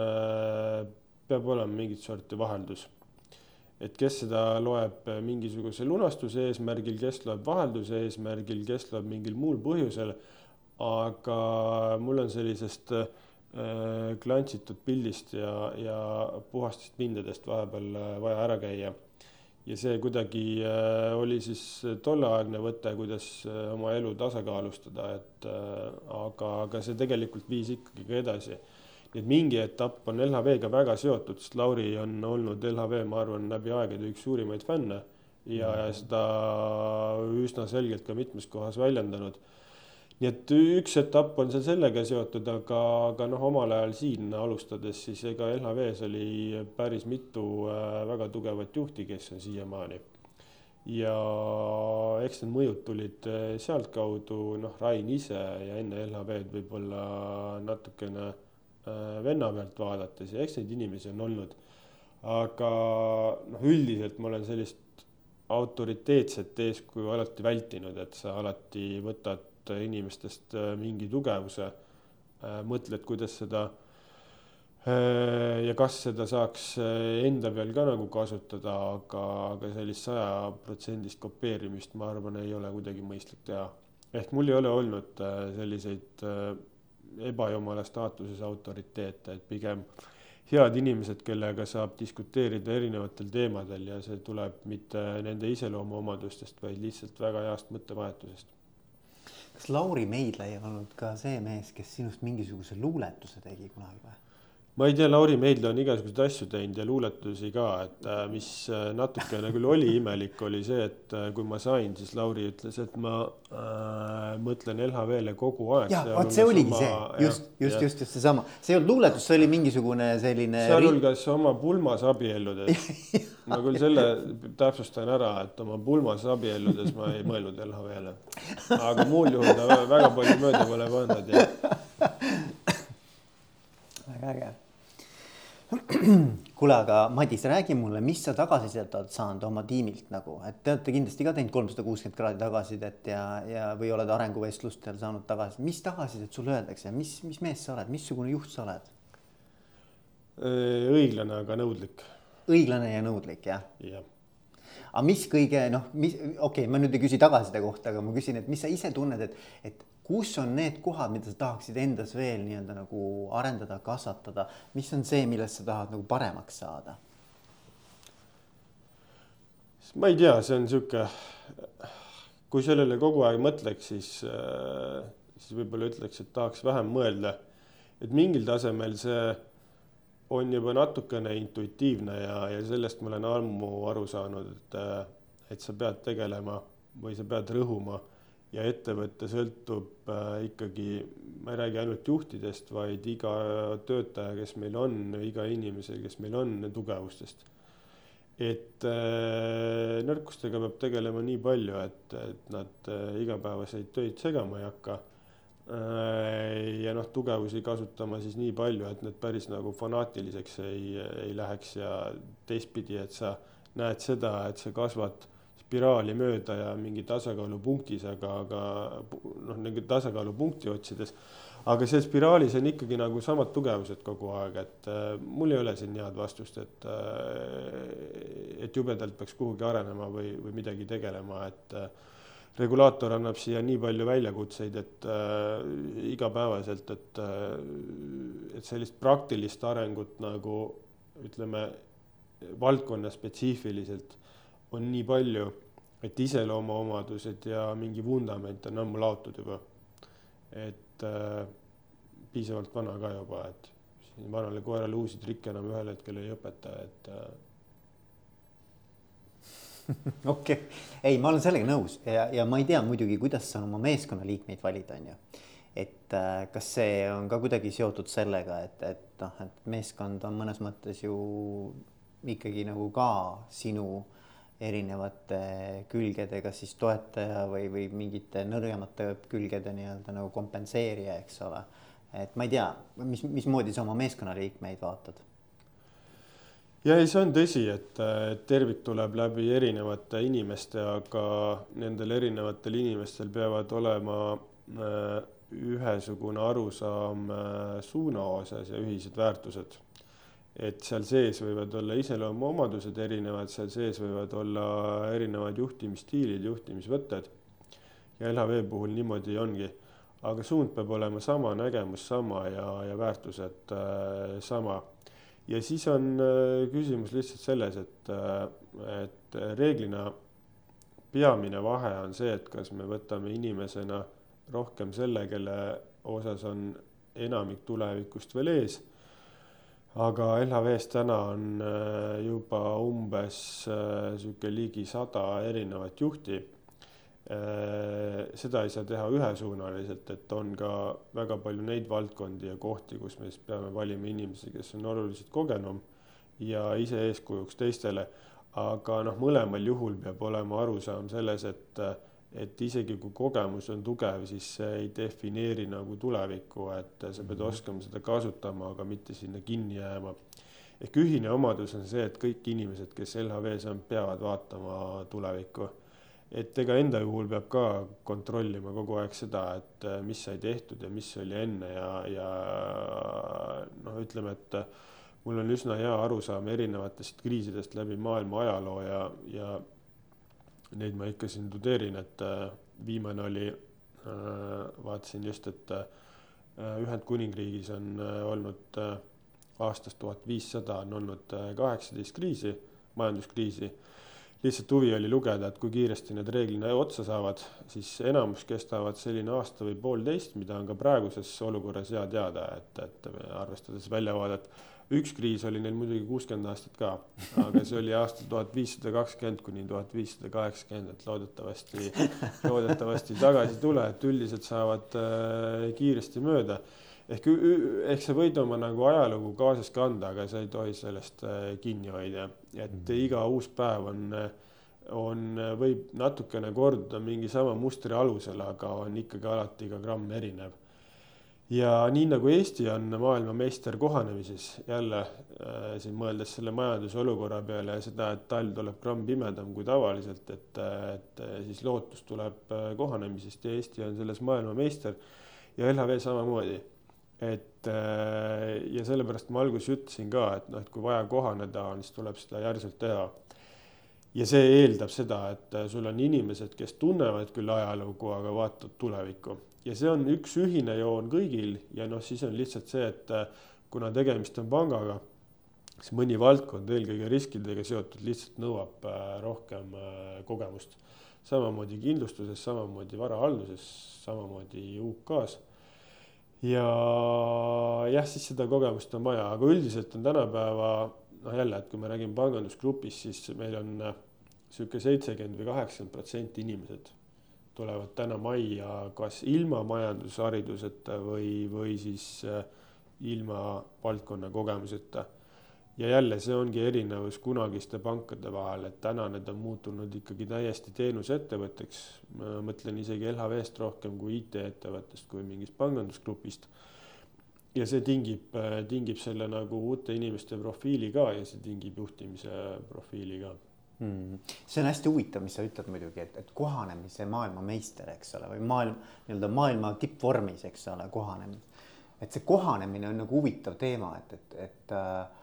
peab olema mingit sorti vaheldus et kes seda loeb mingisuguse lunastuse eesmärgil, kes loeb vahelduse eesmärgil, kes loeb mingil muul põhjusel. aga mul on sellisest äh, klantsitud pildist ja, ja puhastest pindadest vahepeal äh, vaja ära käia. ja see kuidagi äh, oli siis tolleaegne võte, kuidas oma elu tasakaalustada, et aga, aga see tegelikult viis ikkagi ka edasi nii et mingi etapp on LHV-ga väga seotud, sest Lauri on olnud LHV, ma arvan, läbi aegade üks suurimaid fänne ja, ja seda üsna selgelt ka mitmes kohas väljendanud. Nii et üks etapp on seal sellega seotud, aga, aga noh, omal ajal siin alustades, siis ega LHV-s oli päris mitu äh, väga tugevat juhti, kes on siiamaani ja eks need mõjud tulid äh, sealtkaudu, noh, Rain ise ja enne LHV-d võib-olla natukene Äh, venna pealt vaadates ja eks neid inimesi on olnud. aga noh, üldiselt ma olen sellist autoriteetset eeskuju alati vältinud, et sa alati võtad inimestest äh, mingi tugevuse, äh, mõtled, kuidas seda ja kas seda saaks enda peal ka nagu kasutada, aga, aga sellist sajaprotsendist kopeerimist, ma arvan, ei ole kuidagi mõistlik teha. ehk mul ei ole olnud selliseid ebajumala staatuses autoriteete, et pigem head inimesed, kellega saab diskuteerida erinevatel teemadel ja see tuleb mitte nende iseloomuomadustest, vaid lihtsalt väga heast mõttevahetusest. Kas Lauri Meidla ei olnud ka see mees, kes sinust mingisuguse luuletuse tegi kunagi või? ma ei tea, Lauri Meidla on igasuguseid asju teinud ja luuletusi ka, et äh, mis äh, natukene küll oli imelik, oli see, et äh, kui ma sain, siis Lauri ütles, et ma äh, mõtlen LHV-le kogu aeg. ja vot see oligi sama, see, just, just, just, just seesama, see ei olnud luuletus, see oli mingisugune selline. sealhulgas oma pulmas abielludes ma küll selle täpsustan ära, et oma pulmas abielludes ma ei mõelnud LHV-le, aga muul juhul ta väga palju mööda pole pannud ja. väga äge kuule, aga Madis, räägi mulle, mis sa tagasisidet oled saanud oma tiimilt nagu, et te olete kindlasti ka teinud kolmsada kuuskümmend kraadi tagasisidet ja, ja, või oled arenguvestlustel saanud tagasisidet, mis tagasisidet sulle öeldakse, mis, mis mees sa oled, missugune juht sa oled? õiglane, aga nõudlik. Õiglane ja nõudlik, jah? jah aga mis kõige noh, mis okei okay,, ma nüüd ei küsi tagasiside kohta, aga ma küsin, et mis sa ise tunned, et, et kus on need kohad, mida sa tahaksid endas veel nii-öelda nagu arendada, kasvatada, mis on see, millest sa tahad nagu paremaks saada? ma ei tea, see on sihuke, kui sellele kogu aeg mõtleks, siis, siis võib-olla ütleks, et tahaks vähem mõelda. et mingil tasemel see on juba natukene intuitiivne ja, ja sellest ma olen ammu aru saanud, et, et sa pead tegelema või sa pead rõhuma ja ettevõte sõltub äh, ikkagi, ma ei räägi ainult juhtidest, vaid iga töötaja, kes meil on, iga inimese, kes meil on, tugevustest. et äh, nõrkustega peab tegelema nii palju, et, et nad igapäevaseid töid segama ei hakka. Ja noh, tugevusi kasutama siis nii palju, et need päris nagu fanaatiliseks ei, ei läheks ja teistpidi, et sa näed seda, et sa kasvad spiraali mööda ja mingi tasakaalupunktis, aga, aga noh, mingi tasakaalupunkti otsides. aga see spiraalis on ikkagi nagu samad tugevused kogu aeg, et äh, mul ei ole siin head vastust, et äh,, et jubedalt peaks kuhugi arenema või, või midagi tegelema, et äh, regulaator annab siia nii palju väljakutseid, et äh, igapäevaselt, et äh,, et sellist praktilist arengut nagu ütleme, valdkonna spetsiifiliselt on nii palju, et iseloomuomadused ja mingi vundament on ammu laotud juba. et äh, piisavalt vana ka juba, et vanale koerale uusi trikke enam ühel hetkel ei õpeta, et äh, okei okay., ei, ma olen sellega nõus ja, ja ma ei tea muidugi, kuidas sa oma meeskonnaliikmeid valid, on ju. et äh, kas see on ka kuidagi seotud sellega, et, et noh, et meeskond on mõnes mõttes ju ikkagi nagu ka sinu erinevate külgedega siis toetaja või, või mingite nõrgemate külgede nii-öelda nagu kompenseerija, eks ole. et ma ei tea, mis, mismoodi sa oma meeskonnaliikmeid vaatad? Ja ei, see on tõsi, et tervik tuleb läbi erinevate inimeste, aga nendel erinevatel inimestel peavad olema äh, ühesugune arusaam äh, suuna osas ja ühised väärtused et seal sees võivad olla iseloomuomadused erinevad, seal sees võivad olla erinevad juhtimisstiilid, juhtimisvõtted. ja LHV puhul niimoodi ongi, aga suund peab olema sama, nägemus sama ja, ja väärtused äh, sama. Ja siis on äh, küsimus lihtsalt selles, et äh,, et reeglina peamine vahe on see, et kas me võtame inimesena rohkem selle, kelle osas on enamik tulevikust veel ees aga LHV-s täna on äh, juba umbes sihuke ligi sada erinevat juhti. Äh, seda ei saa teha ühesuunaliselt, et on ka väga palju neid valdkondi ja kohti, kus me siis peame valima inimesi, kes on oluliselt kogenum ja ise eeskujuks teistele. aga noh, mõlemal juhul peab olema arusaam selles, et et isegi kui kogemus on tugev, siis see ei defineeri nagu tulevikku, et sa pead mhm. oskama seda kasutama, aga mitte sinna kinni jääma. ehk ühine omadus on see, et kõik inimesed, kes LHV-s on, peavad vaatama tulevikku. Et ega enda juhul peab ka kontrollima kogu aeg seda, et äh, mis sai tehtud ja mis oli enne ja, ja noh, ütleme, et mul on üsna hea arusaam erinevatest kriisidest läbi maailma ajaloo ja, ja neid ma ikka siin tudeerin, et äh, viimane oli, äh, vaatasin just, et äh, Ühendkuningriigis on olnud aastast tuhat viissada on olnud kaheksateist kriisi, majanduskriisi. Lihtsalt huvi oli lugeda, et kui kiiresti need reeglina otsa saavad, siis enamus kestavad selline aasta või poolteist, mida on ka praeguses olukorras hea teada, et, et arvestades väljavaadet üks kriis oli neil muidugi kuuskümmend aastat ka, aga see oli aastal tuhat viissada kakskümmend kuni tuhat viissada kaheksakümmend, et loodetavasti, loodetavasti tagasi ei tule, et üldiselt saavad äh, kiiresti mööda. Ehk, ehk sa võid oma nagu ajalugu kaasas kanda, aga sa ei tohi sellest äh, kinni hoida, et mm -hmm. iga uus päev on on, võib natukene korduda mingi sama mustri alusel, aga on ikkagi alati iga gramm erinev ja nii nagu Eesti on maailmameister kohanemises jälle äh, siin mõeldes selle majandusolukorra peale ja seda, et talv tuleb gramm pimedam kui tavaliselt, et, et siis lootus tuleb äh, kohanemisest ja Eesti on selles maailmameister ja LHV samamoodi. Et äh, ja sellepärast ma alguses ütlesin ka, et noh, et kui vaja kohaneda on, siis tuleb seda järsult teha. ja see eeldab seda, et sul on inimesed, kes tunnevad küll ajalugu, aga vaatavad tulevikku ja see on üks ühine joon kõigil ja noh, siis on lihtsalt see, et äh, kuna tegemist on pangaga, siis mõni valdkond eelkõige riskidega seotud lihtsalt nõuab äh, rohkem äh, kogemust. samamoodi kindlustuses, samamoodi varahalduses, samamoodi UK-s. Ja jah, siis seda kogemust on vaja, aga üldiselt on tänapäeva noh, jälle, et kui me räägime pangandusgrupis, siis meil on sihuke seitsekümmend või kaheksakümmend protsenti inimesed tulevad täna majja kas ilma majandushariduseta või, või siis äh, ilma valdkonna kogemuseta. Ja jälle see ongi erinevus kunagiste pankade vahel, et täna need on muutunud ikkagi täiesti teenusettevõtteks. ma mõtlen isegi LHV-st rohkem kui IT-ettevõttest kui mingist pangandusgrupist. ja see tingib, tingib selle nagu uute inimeste profiili ka ja see tingib juhtimise profiili ka mm.. see on hästi huvitav, mis sa ütled muidugi, et, et kohanemise maailmameister, eks ole, või maailm nii-öelda maailma tippvormis, eks ole, kohanemine. et see kohanemine on nagu huvitav teema, et, et, et äh,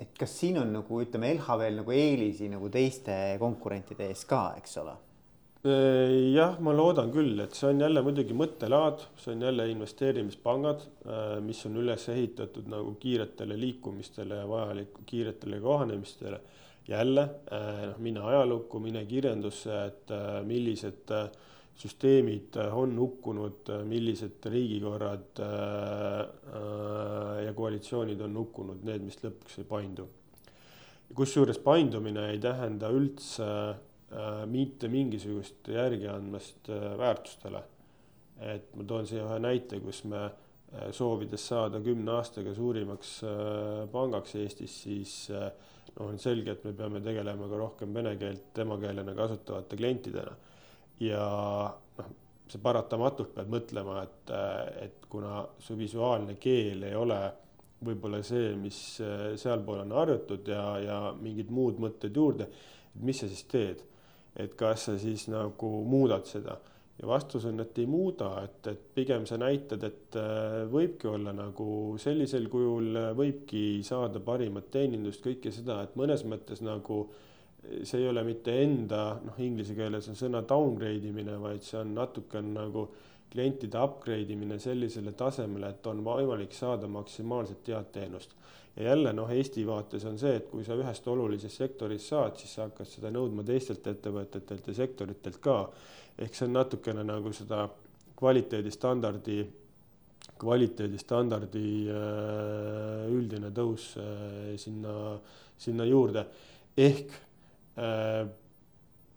et kas siin on nagu ütleme, LHV-l nagu eelisi nagu teiste konkurentide ees ka, eks ole? Äh, jah, ma loodan küll, et see on jälle muidugi mõttelaad, see on jälle investeerimispangad, äh, mis on üles ehitatud nagu kiiretele liikumistele ja vajaliku kiiretele kohanemistele jälle äh, noh, mine ajalukku, mine kirjandusse, et millised äh, süsteemid on hukkunud, millised riigikorrad ja koalitsioonid on hukkunud, need, mis lõpuks ei paindu. kusjuures paindumine ei tähenda üldse mitte mingisugust järgi andmast väärtustele. et ma toon siia ühe näite, kus me soovides saada kümne aastaga suurimaks pangaks Eestis, siis äh, noh, on selge, et me peame tegelema ka rohkem vene keelt emakeelena kasutavate klientidena. Ja noh, see paratamatult pead mõtlema, et, et kuna su visuaalne keel ei ole võib-olla see, mis sealpool on harjutud ja, ja mingid muud mõtted juurde, mis sa siis teed. et kas sa siis nagu muudad seda ja vastus on, et ei muuda, et, et pigem sa näitad, et äh, võibki olla nagu sellisel kujul, äh, võibki saada parimat teenindust, kõike seda, et mõnes mõttes nagu äh, see ei ole mitte enda, noh, inglise keeles on sõna downgrade imine, vaid see on natuke nagu klientide upgrade imine sellisele tasemele, et on võimalik saada maksimaalselt head teenust. ja jälle noh, Eesti vaates on see, et kui sa ühest olulisest sektorist saad, siis sa hakkad seda nõudma teistelt ettevõtetelt ja sektoritelt ka ehk see on natukene nagu seda kvaliteedistandardi, kvaliteedistandardi äh, üldine tõus äh, sinna, sinna juurde. ehk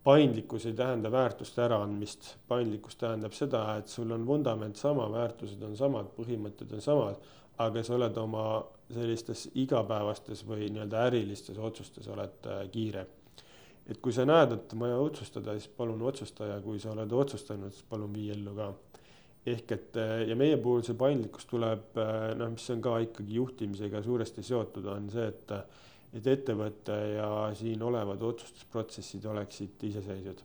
paindlikkus ei tähenda väärtuste äraandmist, paindlikkus tähendab seda, et sul on vundament sama, väärtused on samad, põhimõtted on samad, aga sa oled oma sellistes igapäevastes või nii-öelda ärilistes otsustes oled kiire et kui sa näed, et on vaja otsustada, siis palun otsusta ja kui sa oled otsustanud, siis palun vii ellu ka. ehk et ja meie puhul see paindlikkus tuleb noh, mis on ka ikkagi juhtimisega suuresti seotud, on see, et et ettevõte ja siin olevad otsustusprotsessid oleksid iseseisvad.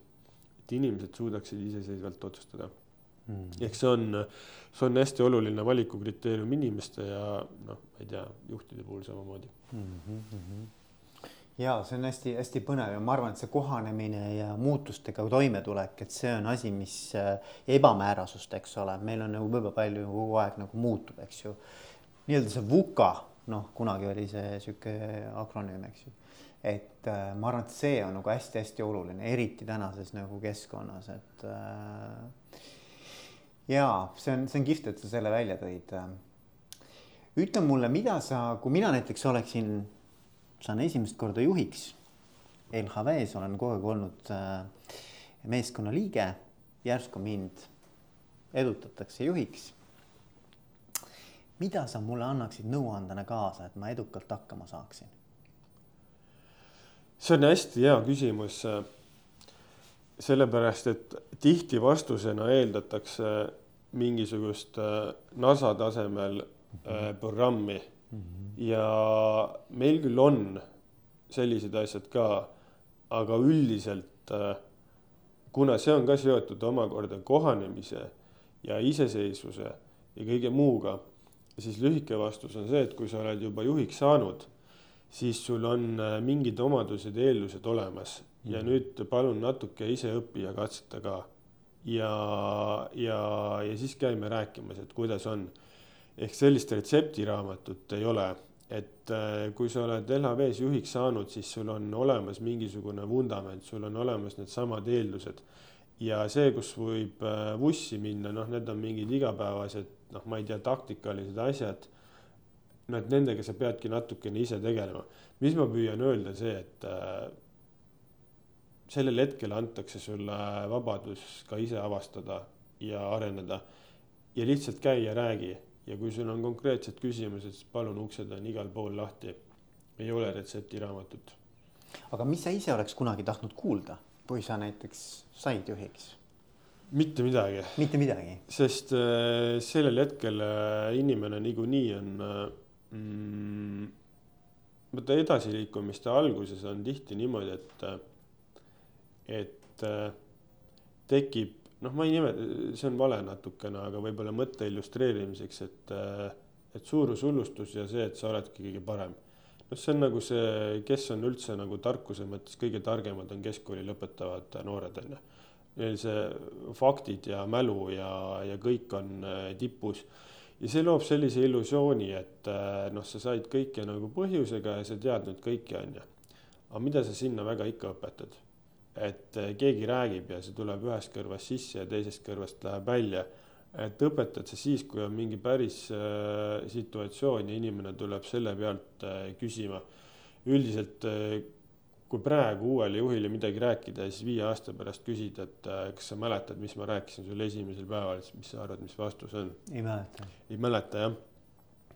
et inimesed suudaksid iseseisvalt otsustada mm.. ehk see on, see on hästi oluline valikukriteerium inimeste ja noh, ma ei tea, juhtide puhul samamoodi mm. -hmm ja see on hästi-hästi põnev ja ma arvan, et see kohanemine ja muutustega toimetulek, et see on asi, mis äh, ebamäärasust, eks ole, meil on nagu võib-olla palju kogu aeg nagu muutub, eks ju. nii-öelda see VUCA, noh, kunagi oli see sihuke akronüüm, eks ju. et äh, ma arvan, et see on nagu hästi-hästi oluline, eriti tänases nagu keskkonnas, et äh, ja see on, see on kihvt, et sa selle välja tõid. ütle mulle, mida sa, kui mina näiteks oleksin saan esimest korda juhiks. LHV-s olen kogu aeg olnud äh, meeskonna liige, järsku mind edutatakse juhiks. Mida sa mulle annaksid nõuandena kaasa, et ma edukalt hakkama saaksin? see on hästi hea küsimus. sellepärast, et tihti vastusena eeldatakse mingisugust äh, NASA tasemel äh, programmi ja meil küll on sellised asjad ka, aga üldiselt äh, kuna see on ka seotud omakorda kohanemise ja iseseisvuse ja kõige muuga, siis lühike vastus on see, et kui sa oled juba juhiks saanud, siis sul on äh, mingid omadused ja eeldused olemas ja mm. nüüd palun natuke ise õpi ja katseta ka. ja, ja, ja siis käime rääkimas, et kuidas on ehk sellist retseptiraamatut ei ole, et äh, kui sa oled LHV-s juhiks saanud, siis sul on olemas mingisugune vundament, sul on olemas needsamad eeldused. ja see, kus võib äh, vussi minna, noh, need on mingid igapäevased, noh, ma ei tea, taktikalised asjad. no et nendega sa peadki natukene ise tegelema. mis ma püüan öelda, see, et äh, sellel hetkel antakse sulle vabadus ka ise avastada ja areneda ja lihtsalt käi ja räägi ja kui sul on konkreetsed küsimused, siis palun, uksed on igal pool lahti. ei ole retseptiraamatut. aga mis sa ise oleks kunagi tahtnud kuulda, kui sa näiteks said juhiks? Mitte midagi. mitte midagi. sest äh, sellel hetkel äh, inimene niikuinii on äh, mm, vaata edasiliikumiste alguses on tihti niimoodi, et, et tekib, noh, ma ei nimeta, see on vale natukene, aga võib-olla mõtte illustreerimiseks, et, et suurushullustus ja see, et sa oledki kõige parem. noh, see on nagu see, kes on üldse nagu tarkuse mõttes kõige targemad, on keskkooli lõpetavad noored, on ju neil see faktid ja mälu ja, ja kõik on äh, tipus. ja see loob sellise illusiooni, et äh, noh, sa said kõike nagu põhjusega ja sa tead nüüd kõike, on ju. aga mida sa sinna väga ikka õpetad? et äh, keegi räägib ja see tuleb ühest kõrvast sisse ja teisest kõrvast läheb välja. et õpetad sa siis, kui on mingi päris situatsioon ja inimene tuleb selle pealt küsima. üldiselt kui praegu uuele juhile midagi rääkida ja siis viie aasta pärast küsida, et äh, kas sa mäletad, mis ma rääkisin sulle esimesel päeval, siis mis sa arvad, mis vastus on? ei mäleta. ei mäleta jah.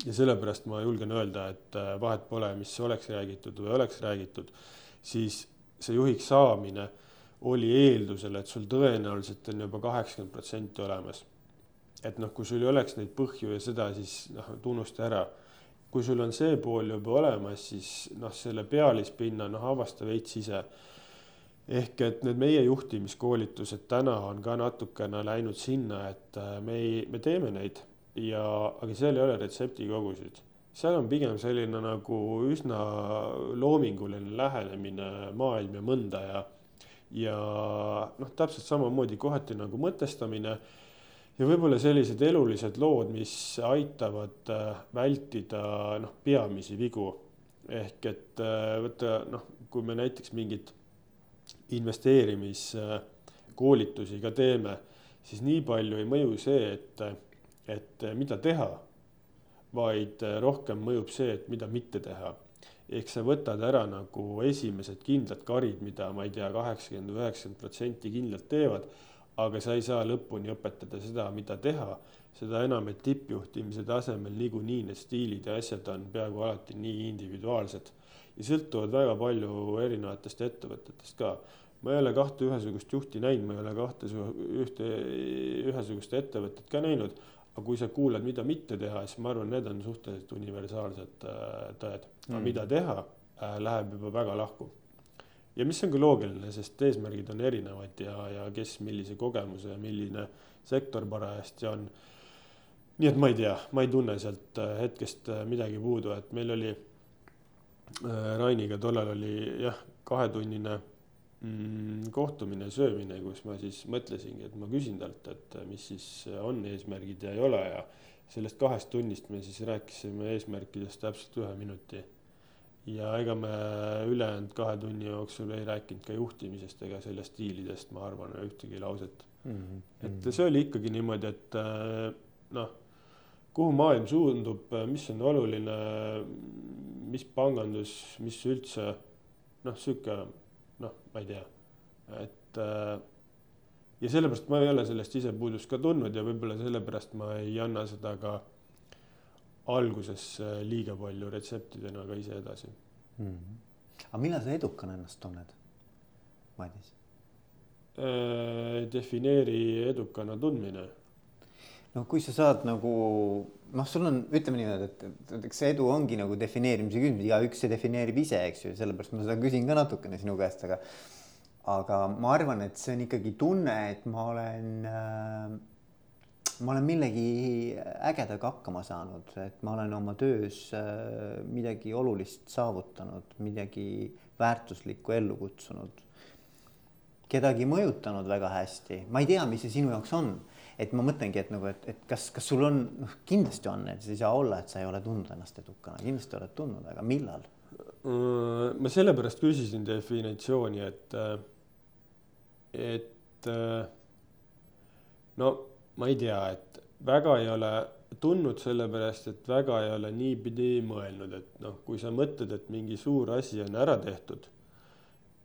ja sellepärast ma julgen öelda, et äh, vahet pole, mis oleks räägitud või oleks räägitud, siis see juhiks saamine oli eeldusel, et sul tõenäoliselt on juba kaheksakümmend protsenti olemas. et noh, kui sul ei oleks neid põhju ja seda, siis noh, tunnusta ära kui sul on see pool juba olemas, siis noh, selle pealispinna noh, avasta veits ise. ehk et need meie juhtimiskoolitused täna on ka natukene läinud sinna, et äh, me ei, me teeme neid ja, aga seal ei ole retseptikogusid. seal on pigem selline nagu üsna loominguline lähenemine maailm ja mõnda ja, ja noh, täpselt samamoodi kohati nagu mõtestamine ja võib-olla sellised elulised lood, mis aitavad äh, vältida noh, peamisi vigu. ehk et äh, võtta noh, kui me näiteks mingit investeerimiskoolitusi ka teeme, siis nii palju ei mõju see, et, et mida teha, vaid rohkem mõjub see, et mida mitte teha ehk sa võtad ära nagu esimesed kindlad karid, mida ma ei tea, kaheksakümmend üheksakümmend protsenti kindlalt teevad aga sa ei saa lõpuni õpetada seda, mida teha. seda enam, et tippjuhtimise tasemel niikuinii need stiilid ja asjad on peaaegu alati nii individuaalsed ja sõltuvad väga palju erinevatest ettevõtetest ka. ma ei ole kahte ühesugust juhti näinud, ma ei ole kahte ühte ühesugust ettevõtet ka näinud. aga kui sa kuulad, mida mitte teha, siis ma arvan, need on suhteliselt universaalsed äh, tõed, aga mm. mida teha, äh, läheb juba väga lahku ja mis on ka loogiline, sest eesmärgid on erinevad ja, ja kes millise kogemuse ja milline sektor parajasti on. nii et ma ei tea, ma ei tunne sealt äh, hetkest äh, midagi puudu, et meil oli äh, Rainiga tollal oli jah, kahetunnine mm, kohtumine, söömine, kus ma siis mõtlesingi, et ma küsin talt, et mis siis on eesmärgid ja ei ole ja sellest kahest tunnist me siis rääkisime eesmärkidest täpselt ühe minuti ja ega me ülejäänud kahe tunni jooksul ei rääkinud ka juhtimisest ega sellest stiilidest, ma arvan, ühtegi lauset mm. -hmm. et see oli ikkagi niimoodi, et äh, noh, kuhu maailm suundub, mis on oluline, mis pangandus, mis üldse noh, sihuke noh, ma ei tea, et äh, ja sellepärast ma ei ole sellest ise puudust ka tundnud ja võib-olla sellepärast ma ei anna seda ka alguses äh, liiga palju retseptidena ka ise edasi mm. -hmm. aga millal sa edukana ennast tunned, Madis äh,? defineeri edukana tundmine. no kui sa saad nagu noh, sul on, ütleme niimoodi, et, eks see edu ongi nagu defineerimise küsimus, igaüks see defineerib ise, eks ju, sellepärast ma seda küsin ka natukene sinu käest, aga aga ma arvan, et see on ikkagi tunne, et ma olen äh, ma olen millegi ägedaga hakkama saanud, et ma olen oma töös äh, midagi olulist saavutanud, midagi väärtuslikku ellu kutsunud. kedagi mõjutanud väga hästi, ma ei tea, mis see sinu jaoks on, et ma mõtlengi, et nagu, et, et kas, kas sul on, noh, kindlasti on, et see ei saa olla, et sa ei ole tundnud ennast edukana, kindlasti oled tundnud, aga millal? Äh, ma sellepärast küsisin definitsiooni, et, äh, et no ma ei tea, et väga ei ole tundnud sellepärast, et väga ei ole niipidi mõelnud, et noh, kui sa mõtled, et mingi suur asi on ära tehtud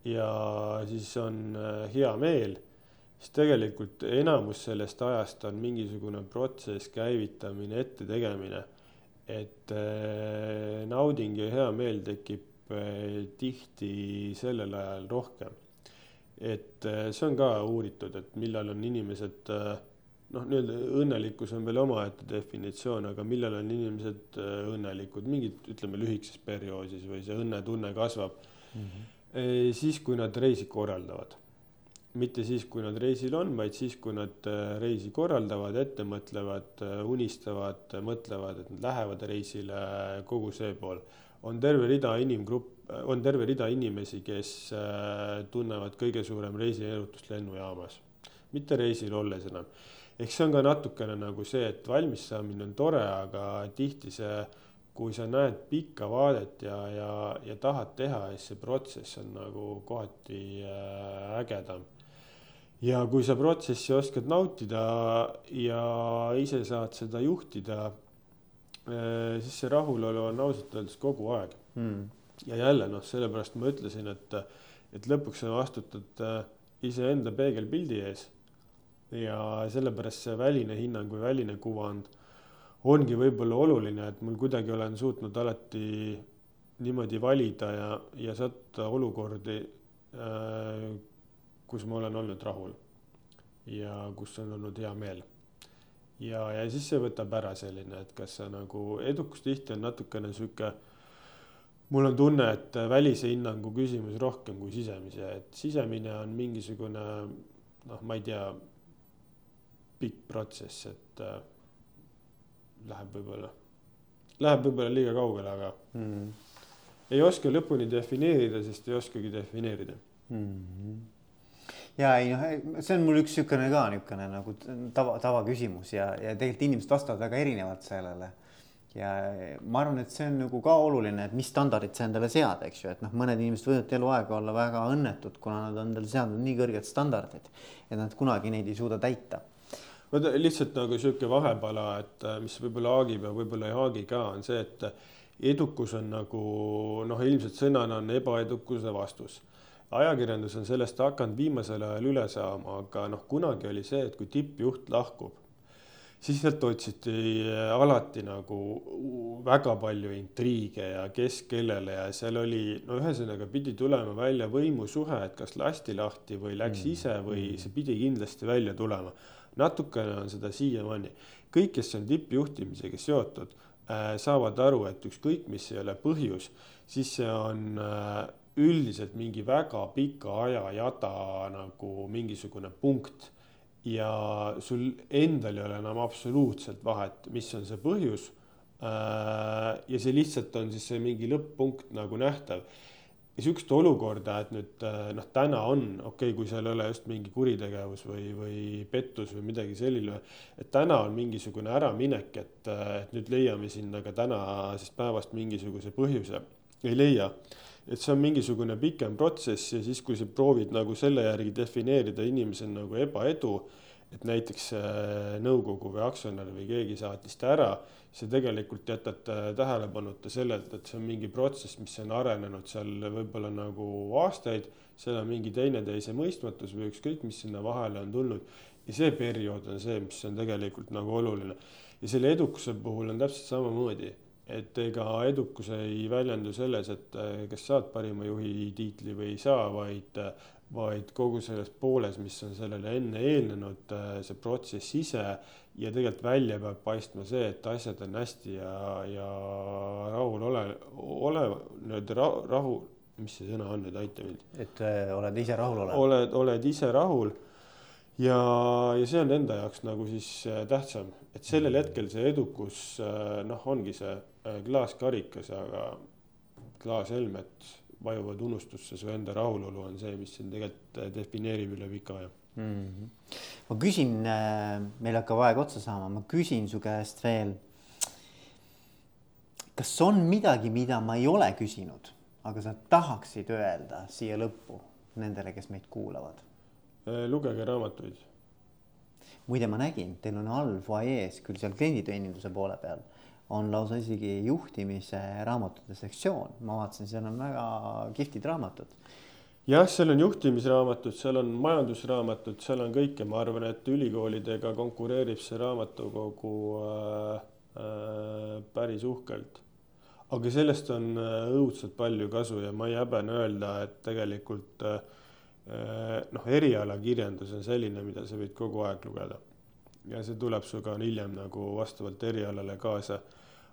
ja siis on äh, hea meel, siis tegelikult enamus sellest ajast on mingisugune protsess, käivitamine, ettetegemine. et äh, nauding ja hea meel tekib äh, tihti sellel ajal rohkem. et see on ka uuritud, et millal on inimesed noh, nii-öelda õnnelikkus on veel omaette definitsioon, aga millal on inimesed õnnelikud, mingid, ütleme lühikeses perioodis või see õnnetunne kasvab mm. -hmm. siis, kui nad reisi korraldavad mitte siis, kui nad reisil on, vaid siis, kui nad äh, reisi korraldavad, ette mõtlevad, äh, unistavad, mõtlevad, et nad lähevad reisile, kogu see pool. on terve rida inimgrupp, on terve rida inimesi, kes äh, tunnevad kõige suurem reisierutust lennujaamas, mitte reisil olles enam. Eks see on ka natukene nagu see, et valmis saamine on tore, aga tihti see kui sa näed pikka vaadet ja, ja, ja tahad teha, siis see protsess on nagu kohati ägedam. Ja kui sa protsessi oskad nautida ja ise saad seda juhtida, eh, siis see rahulolu on ausalt öeldes kogu aeg. Mm.. ja jälle noh, sellepärast ma ütlesin, et, et lõpuks sa vastutad eh, iseenda peegelpildi ees. Ja sellepärast see väline hinnang või väline kuvand ongi võib-olla oluline, et mul kuidagi olen suutnud alati niimoodi valida ja, ja sattuda olukordi äh, kus ma olen olnud rahul ja kus on olnud hea meel. ja, ja siis see võtab ära selline, et kas sa nagu edukus tihti on natukene sihuke, mul on tunne, et välise hinnangu küsimus rohkem kui sisemise, et sisemine on mingisugune noh, ma ei tea, pikk protsess, et äh, läheb võib-olla, läheb võib-olla liiga kaugele, aga mm. ei oska lõpuni defineerida, sest ei oskagi defineerida mm. -hmm ja ei noh, see on mul üks niisugune ka niisugune nagu tava, tavaküsimus ja, ja tegelikult inimesed vastavad väga erinevalt sellele. ja ma arvan, et see on nagu ka oluline, et mis standardid sa endale sead, eks ju, et noh, mõned inimesed võivad eluaeg olla väga õnnetud, kuna nad on endale seadnud nii kõrged standardid, et nad kunagi neid ei suuda täita vaata lihtsalt nagu sihuke vahepala, et mis võib-olla haagib ja võib-olla ei haagi ka, on see, et edukus on nagu noh, ilmselt sõnana on ebaedukuse vastus ajakirjandus on sellest hakanud viimasel ajal üle saama, aga noh, kunagi oli see, et kui tippjuht lahkub, siis sealt otsiti alati nagu väga palju intriige ja kes kellele ja seal oli, no ühesõnaga pidi tulema välja võimusuhe, et kas lasti lahti või läks mm. ise või mm. see pidi kindlasti välja tulema. Natukene on seda siiamaani. kõik, kes on tippjuhtimisega seotud, äh, saavad aru, et ükskõik, mis ei ole põhjus, siis see on äh, üldiselt mingi väga pika aja jada nagu mingisugune punkt ja sul endal ei ole enam absoluutselt vahet, mis on see põhjus. Äh, ja see lihtsalt on siis see mingi lõpp-punkt nagu nähtav. Sihukest olukorda, et nüüd äh, noh, täna on okei okay,, kui seal ei ole just mingi kuritegevus või, või pettus või midagi selline. et täna on mingisugune äraminek, et, äh, et nüüd leiame sinna ka tänasest päevast mingisuguse põhjuse, ei leia et see on mingisugune pikem protsess ja siis, kui sa proovid nagu selle järgi defineerida inimesel nagu ebaedu, et näiteks äh, nõukogu või aktsionär või keegi saatis ta ära, sa tegelikult jätad äh, tähelepanuta sellelt, et see on mingi protsess, mis on arenenud seal võib-olla nagu aastaid, seal on mingi teineteise mõistmatus või ükskõik, mis sinna vahele on tulnud. ja see periood on see, mis on tegelikult nagu oluline. ja selle edukuse puhul on täpselt samamoodi et ega edukus ei väljendu selles, et äh, kas saad parima juhi tiitli või ei saa, vaid, vaid kogu selles pooles, mis on sellele enne eelnenud, äh, see protsess ise ja tegelikult välja peab paistma see, et asjad on hästi ja, ja rahul ole, ole nii-öelda rahu, rahu, mis see sõna on nüüd, aita mind. et äh, oled ise rahul olev. oled, oled ise rahul ja, ja see on enda jaoks nagu siis äh, tähtsam, et sellel hetkel see edukus noh, ongi see klaaskarikas, aga klaashelmed vajuvad unustusse, su enda rahulolu on see, mis sind tegelikult defineerib üle pika aja mm. -hmm. ma küsin, meil hakkab aeg otsa saama, ma küsin su käest veel. kas on midagi, mida ma ei ole küsinud, aga sa tahaksid öelda siia lõppu nendele, kes meid kuulavad Äh, lugege raamatuid. muide, ma nägin, teil on all fuajees küll seal klienditeeninduse poole peal on lausa isegi juhtimise raamatute sektsioon, ma vaatasin, seal on väga kihvtid raamatud. jah, seal on juhtimisraamatud, seal on majandusraamatud, seal on kõike, ma arvan, et ülikoolidega konkureerib see raamatukogu äh, päris uhkelt. aga sellest on õudselt palju kasu ja ma ei häbene öelda, et tegelikult noh, erialakirjandus on selline, mida sa võid kogu aeg lugeda. Ja see tuleb sinuga hiljem nagu vastavalt erialale kaasa.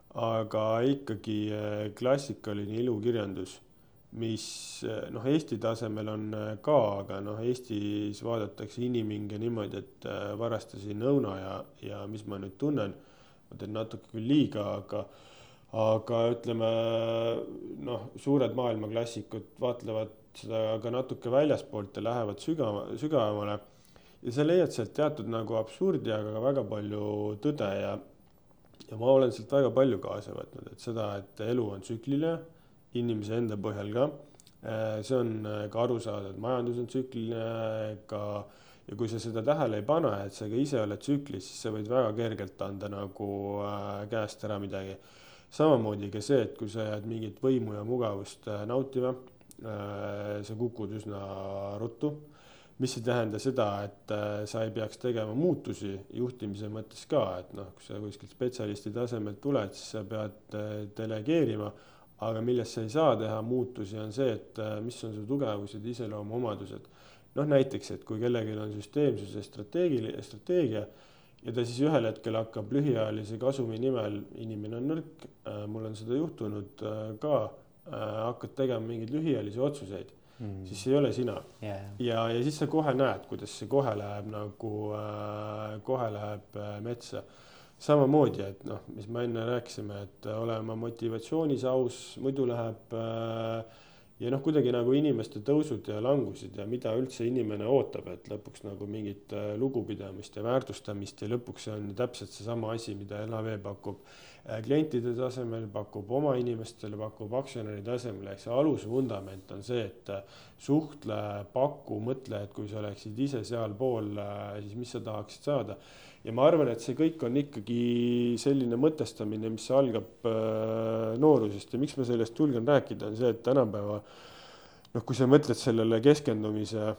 aga ikkagi klassikaline ilukirjandus mis noh, Eesti tasemel on äh, ka, aga noh, Eestis vaadatakse inimhinge niimoodi, et varastasin õuna ja, ja mis ma nüüd tunnen, ma teen natuke küll liiga, aga aga ütleme noh, suured maailmaklassikud vaatlevad seda ka natuke väljaspoolt ja lähevad sügava, sügavamale. Ja sa leiad sealt teatud nagu absurdi, aga ka väga palju tõde ja, ja ma olen sealt väga palju kaasa võtnud, et seda, et elu on tsükliline inimese enda põhjal ka. Äh, see on äh, ka aru saada, et majandus on tsükliline ka ja kui sa seda tähele ei pane, et sa ka ise oled tsüklis, siis sa võid väga kergelt anda nagu äh, käest ära midagi. samamoodi ka see, et kui sa jääd mingit võimu ja mugavust nautima, sa kukud üsna ruttu mis ei tähenda seda, et sa ei peaks tegema muutusi juhtimise mõttes ka, et noh, kui sa kuskilt spetsialisti tasemelt tuled, siis sa pead delegeerima aga milles sa ei saa teha muutusi, on see, et äh, mis on su tugevused, iseloomuomadused. noh, näiteks, et kui kellelgi on süsteemsuse strateegiline, strateegia ja ta siis ühel hetkel hakkab lühiajalise kasumi nimel, inimene on nõrk, äh, mul on seda juhtunud äh, ka, hakkad tegema mingeid lühiajalisi otsuseid mm., siis see ei ole sina. Yeah.. ja, ja siis sa kohe näed, kuidas see kohe läheb nagu, kohe läheb metsa. Samamoodi, et noh, mis me enne rääkisime, et ole oma motivatsioonis aus, muidu läheb äh, ja noh, kuidagi nagu inimeste tõusud ja langused ja mida üldse inimene ootab, et lõpuks nagu mingit äh, lugupidamist ja väärtustamist ja lõpuks see on täpselt seesama asi, mida LHV pakub. äh, klientide tasemel, pakub oma inimestele, pakub aktsionäri tasemel, ehk see alusvundament on see, et äh, suhtle, paku, mõtle, et kui sa oleksid ise sealpool, siis mis sa tahaksid saada. Ja ma arvan, et see kõik on ikkagi selline mõtestamine, mis algab äh, noorusest. Ja miks ma sellest julgen rääkida, on see, et tänapäeva noh, kui sa mõtled sellele keskendumise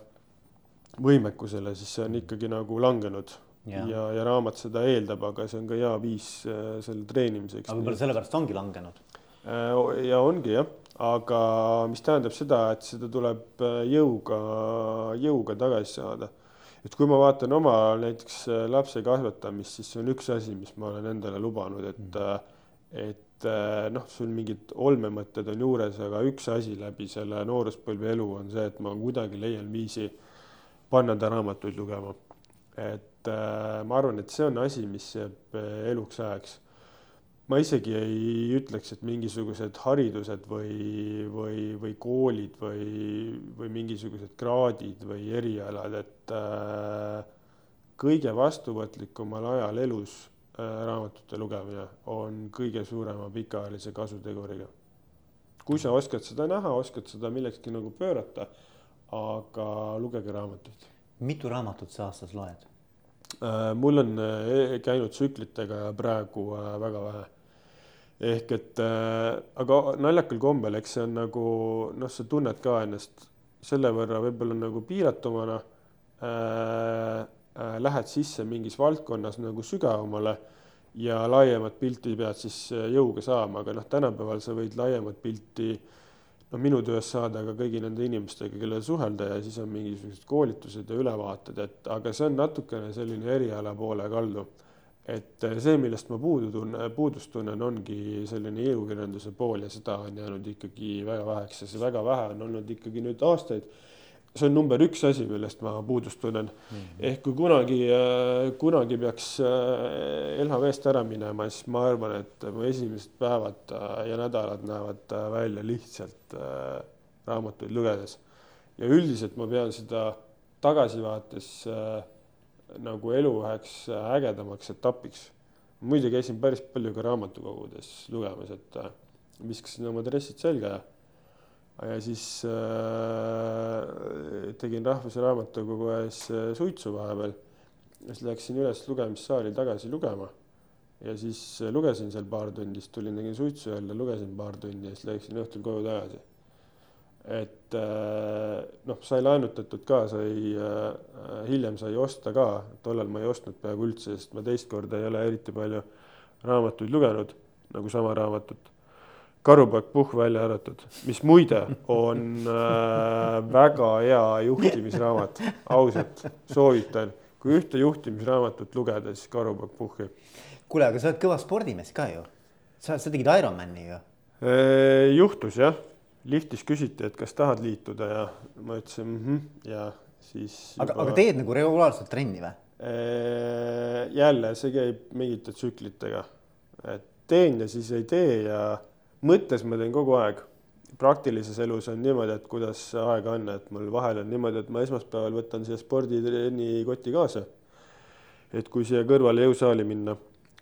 võimekusele, siis see on ikkagi nagu langenud ja, ja, ja raamat seda eeldab, aga see on ka hea viis äh, selle treenimiseks. aga võib-olla sellepärast ongi langenud? Äh, ja ongi jah, aga mis tähendab seda, et seda tuleb jõuga, jõuga tagasi saada et kui ma vaatan oma näiteks äh, lapse kasvatamist, siis see on üks asi, mis ma olen endale lubanud, et mm., et äh, noh, sul mingid olmemõtted on juures, aga üks asi läbi selle nooruspõlve elu on see, et ma kuidagi leian viisi panna ta raamatuid lugema. et ma arvan, et see on asi, mis jääb eluks ajaks ma isegi ei ütleks, et mingisugused haridused või, või, või koolid või, või mingisugused kraadid või erialad, et äh, kõige vastuvõtlikumal ajal elus äh, raamatute lugemine on kõige suurema pikaajalise kasuteguriga. kui sa oskad seda näha, oskad seda millekski nagu pöörata, aga lugege raamatuid. mitu raamatut sa aastas loed? Äh, mul on äh, käinud tsüklitega praegu äh, väga vähe ehk et äh, aga naljakal kombel, eks see on nagu noh, sa tunned ka ennast selle võrra võib-olla nagu piiratumana äh,. Äh, lähed sisse mingis valdkonnas nagu sügavamale ja laiemat pilti pead siis äh, jõuga saama, aga noh, tänapäeval sa võid laiemat pilti noh, minu töös saada ka kõigi nende inimestega, kellel suhelda ja siis on mingisugused koolitused ja ülevaated, et aga see on natukene selline eriala poole kaldu et äh, see, millest ma puudu tunnen, puudust tunnen, ongi selline ilukirjanduse pool ja seda on jäänud ikkagi väga väheks ja see väga vähe on olnud ikkagi nüüd aastaid. See on number üks asi, millest ma puudust tunnen mm. -hmm. ehk kui kunagi, äh, kunagi peaks äh, LHV-st ära minema, siis ma arvan, et mu esimesed päevad ja nädalad näevad välja lihtsalt raamatuid lugedes. ja üldiselt ma pean seda tagasivaates äh, nagu elu üheks ägedamaks etapiks. muide, käisin päris palju ka raamatukogudes lugemas, et äh, viskasin oma dressid selga ja, ja siis äh, tegin Rahvuse Raamatukogu ees äh, suitsu vahepeal. siis läksin üles lugemissaali tagasi lugema ja siis äh, lugesin seal paar tundi, siis tulin, tegin suitsu jälle, lugesin paar tundi ja siis läksin õhtul koju tagasi et äh, noh, sai laenutatud ka, sai hiljem sai osta ka, tollal ma ei ostnud peaaegu üldse, sest ma teist korda ei ole eriti palju raamatuid lugenud, nagu sama raamatut. Karupoeg Puhh välja arvatud, mis muide on äh, väga hea juhtimisraamat, ausalt soovitan, kui ühte juhtimisraamatut lugeda, siis Karupoeg Puhhi. kuule, aga sa oled kõva spordimees ka ju. sa, sa tegid Ironmani ju. juhtus jah, liftis küsiti, et kas tahad liituda ja ma ütlesin mhmh ja siis. aga juba..., aga teed nagu regulaarselt trenni või? jälle, see käib mingite tsüklitega, et teen ja siis ei tee ja mõttes ma teen kogu aeg. praktilises elus on niimoodi, et kuidas aega on, et mul vahel on niimoodi, et ma esmaspäeval võtan siia sporditrenni koti kaasa. et kui siia kõrvale jõusaali minna,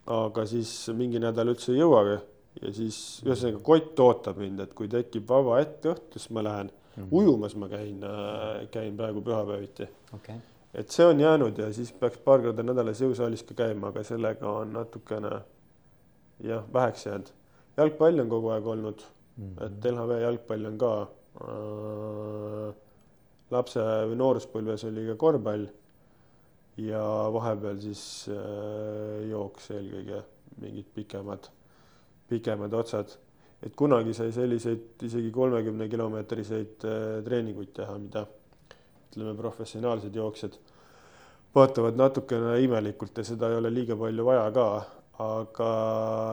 aga siis mingi nädal üldse ei jõuagi ja siis ühesõnaga kott ootab mind, et kui tekib vaba hetk õhtul, siis ma lähen mm. -hmm. ujumas ma käin, käin praegu pühapäeviti okay et see on jäänud ja siis peaks paar korda nädalas jõusaalis ka käima, aga sellega on natukene jah, väheks jäänud. Jalgpall on kogu aeg olnud mm, -hmm. et LHV jalgpall on ka äh,. lapse või nooruspõlves oli ka korvpall ja vahepeal siis äh, jooks eelkõige mingid pikemad, pikemad otsad. et kunagi sai selliseid isegi kolmekümne kilomeetriseid äh, treeninguid teha, mida ütleme, professionaalsed jooksjad vaatavad natukene imelikult ja seda ei ole liiga palju vaja ka, aga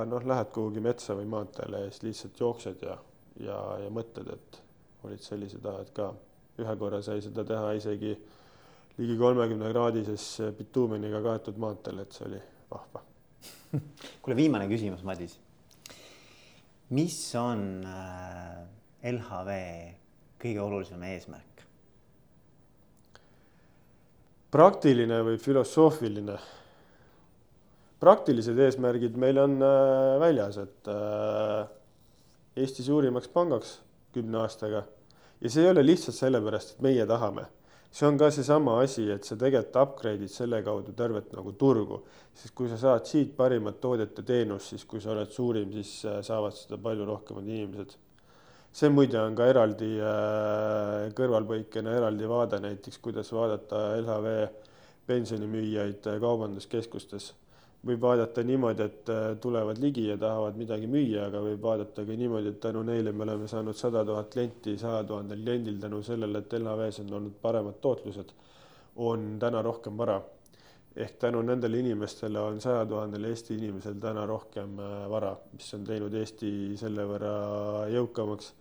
noh, lähed kuhugi metsa või maanteele ja siis lihtsalt jooksed ja, ja, ja mõtled, et olid sellised ajad ka. ühe korra sai seda teha isegi ligi kolmekümne kraadises bituumeniga kaetud maanteel, et see oli vahva kuule, viimane küsimus, Madis. mis on äh, LHV kõige olulisem eesmärk? praktiline või filosoofiline? Praktilised eesmärgid meil on äh, väljas, et äh, Eesti suurimaks pangaks kümne aastaga ja see ei ole lihtsalt sellepärast, et meie tahame. see on ka seesama asi, et sa tegelikult upgrade'id selle kaudu tervet nagu turgu, sest kui sa saad siit parimat toodet ja teenust, siis kui sa oled suurim, siis äh, saavad seda palju rohkemad inimesed see muide on ka eraldi kõrvalpõikena eraldi vaade näiteks, kuidas vaadata LHV pensionimüüjaid kaubanduskeskustes. Võib vaadata niimoodi, et äh, tulevad ligi ja tahavad midagi müüa, aga võib vaadata ka niimoodi, et tänu neile me oleme saanud sada tuhat klienti, saja tuhandel kliendil tänu sellele, et LHV-s on olnud paremad tootlused, on täna rohkem vara. Ehk tänu nendele inimestele on saja tuhandel Eesti inimesel täna rohkem vara, mis on teinud Eesti selle võrra jõukamaks.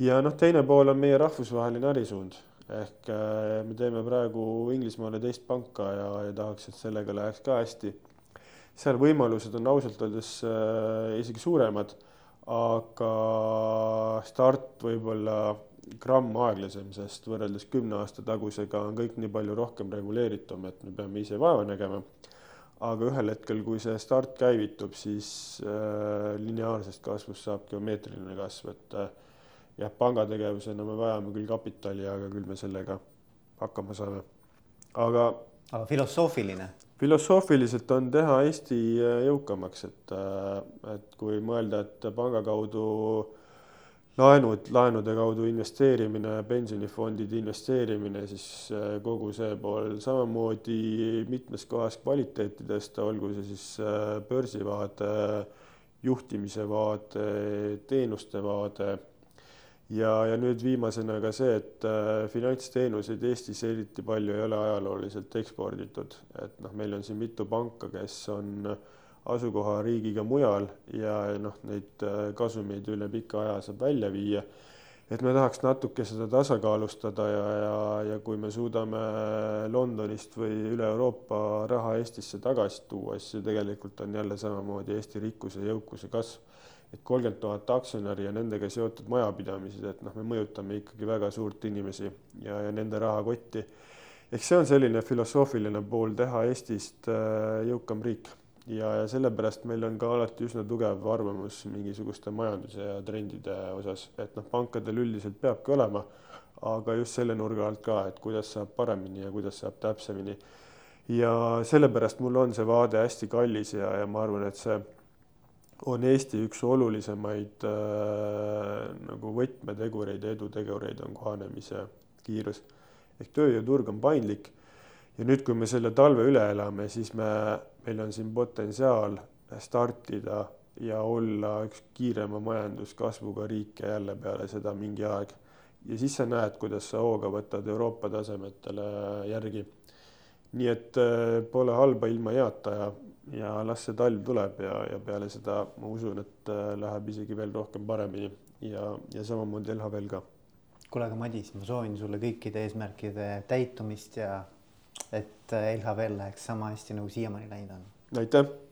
Ja noh, teine pool on meie rahvusvaheline ärisuund. Ehk äh, me teeme praegu Inglismaale teist panka ja, ja tahaks, et sellega läheks ka hästi. Seal võimalused on ausalt öeldes äh, isegi suuremad, aga start võib-olla gramm aeglasem, sest võrreldes kümne aasta tagusega on kõik nii palju rohkem reguleeritum, et me peame ise vaeva nägema. aga ühel hetkel, kui see start käivitub, siis äh, lineaarsest kasvust saab geomeetriline kasv, et äh, jah, pangategevusena me vajame küll kapitali, aga küll me sellega hakkama saame. aga. aga filosoofiline? Filosoofiliselt on teha Eesti äh, jõukamaks, et, äh, et kui mõelda, et panga kaudu laenud, laenude kaudu investeerimine, pensionifondide investeerimine, siis äh, kogu see pool samamoodi mitmes kohas kvaliteeti tõsta, olgu see siis börsivaade, juhtimise vaade, teenuste vaade ja, ja nüüd viimasena ka see, et äh, finantsteenuseid Eestis eriti palju ei ole ajalooliselt eksporditud, et noh, meil on siin mitu panka, kes on asukohariigiga mujal ja noh, neid äh, kasumeid üle pika aja saab välja viia. et me tahaks natuke seda tasakaalustada ja, ja, ja kui me suudame Londonist või üle Euroopa raha Eestisse tagasi tuua, siis see tegelikult on jälle samamoodi Eesti rikkuse jõukuse kasv et kolmkümmend tuhat aktsionäri ja nendega seotud majapidamised, et noh, me mõjutame ikkagi väga suurt inimesi ja, ja nende rahakotti. ehk see on selline filosoofiline pool teha Eestist äh, jõukam riik ja, ja sellepärast meil on ka alati üsna tugev arvamus mingisuguste majanduse ja trendide osas, et noh, pankadel üldiselt peabki olema, aga just selle nurga alt ka, et kuidas saab paremini ja kuidas saab täpsemini. ja sellepärast mul on see vaade hästi kallis ja, ja ma arvan, et see on Eesti üks olulisemaid äh, nagu võtmetegureid, edutegureid on kohanemise kiirus. ehk tööjõuturg on paindlik ja nüüd, kui me selle talve üle elame, siis me, meil on siin potentsiaal startida ja olla üks kiirema majanduskasvuga riike jälle peale seda mingi aeg. ja siis sa näed, kuidas sa hooga võtad Euroopa tasemetele järgi. nii et äh, pole halba ilma heata ja, ja las see talv tuleb ja, ja peale seda ma usun, et äh, läheb isegi veel rohkem paremini ja, ja samamoodi LHV-l ka. kuule, aga Madis, ma soovin sulle kõikide eesmärkide täitumist ja et LHV-l läheks sama hästi nagu siiamaani läinud on. aitäh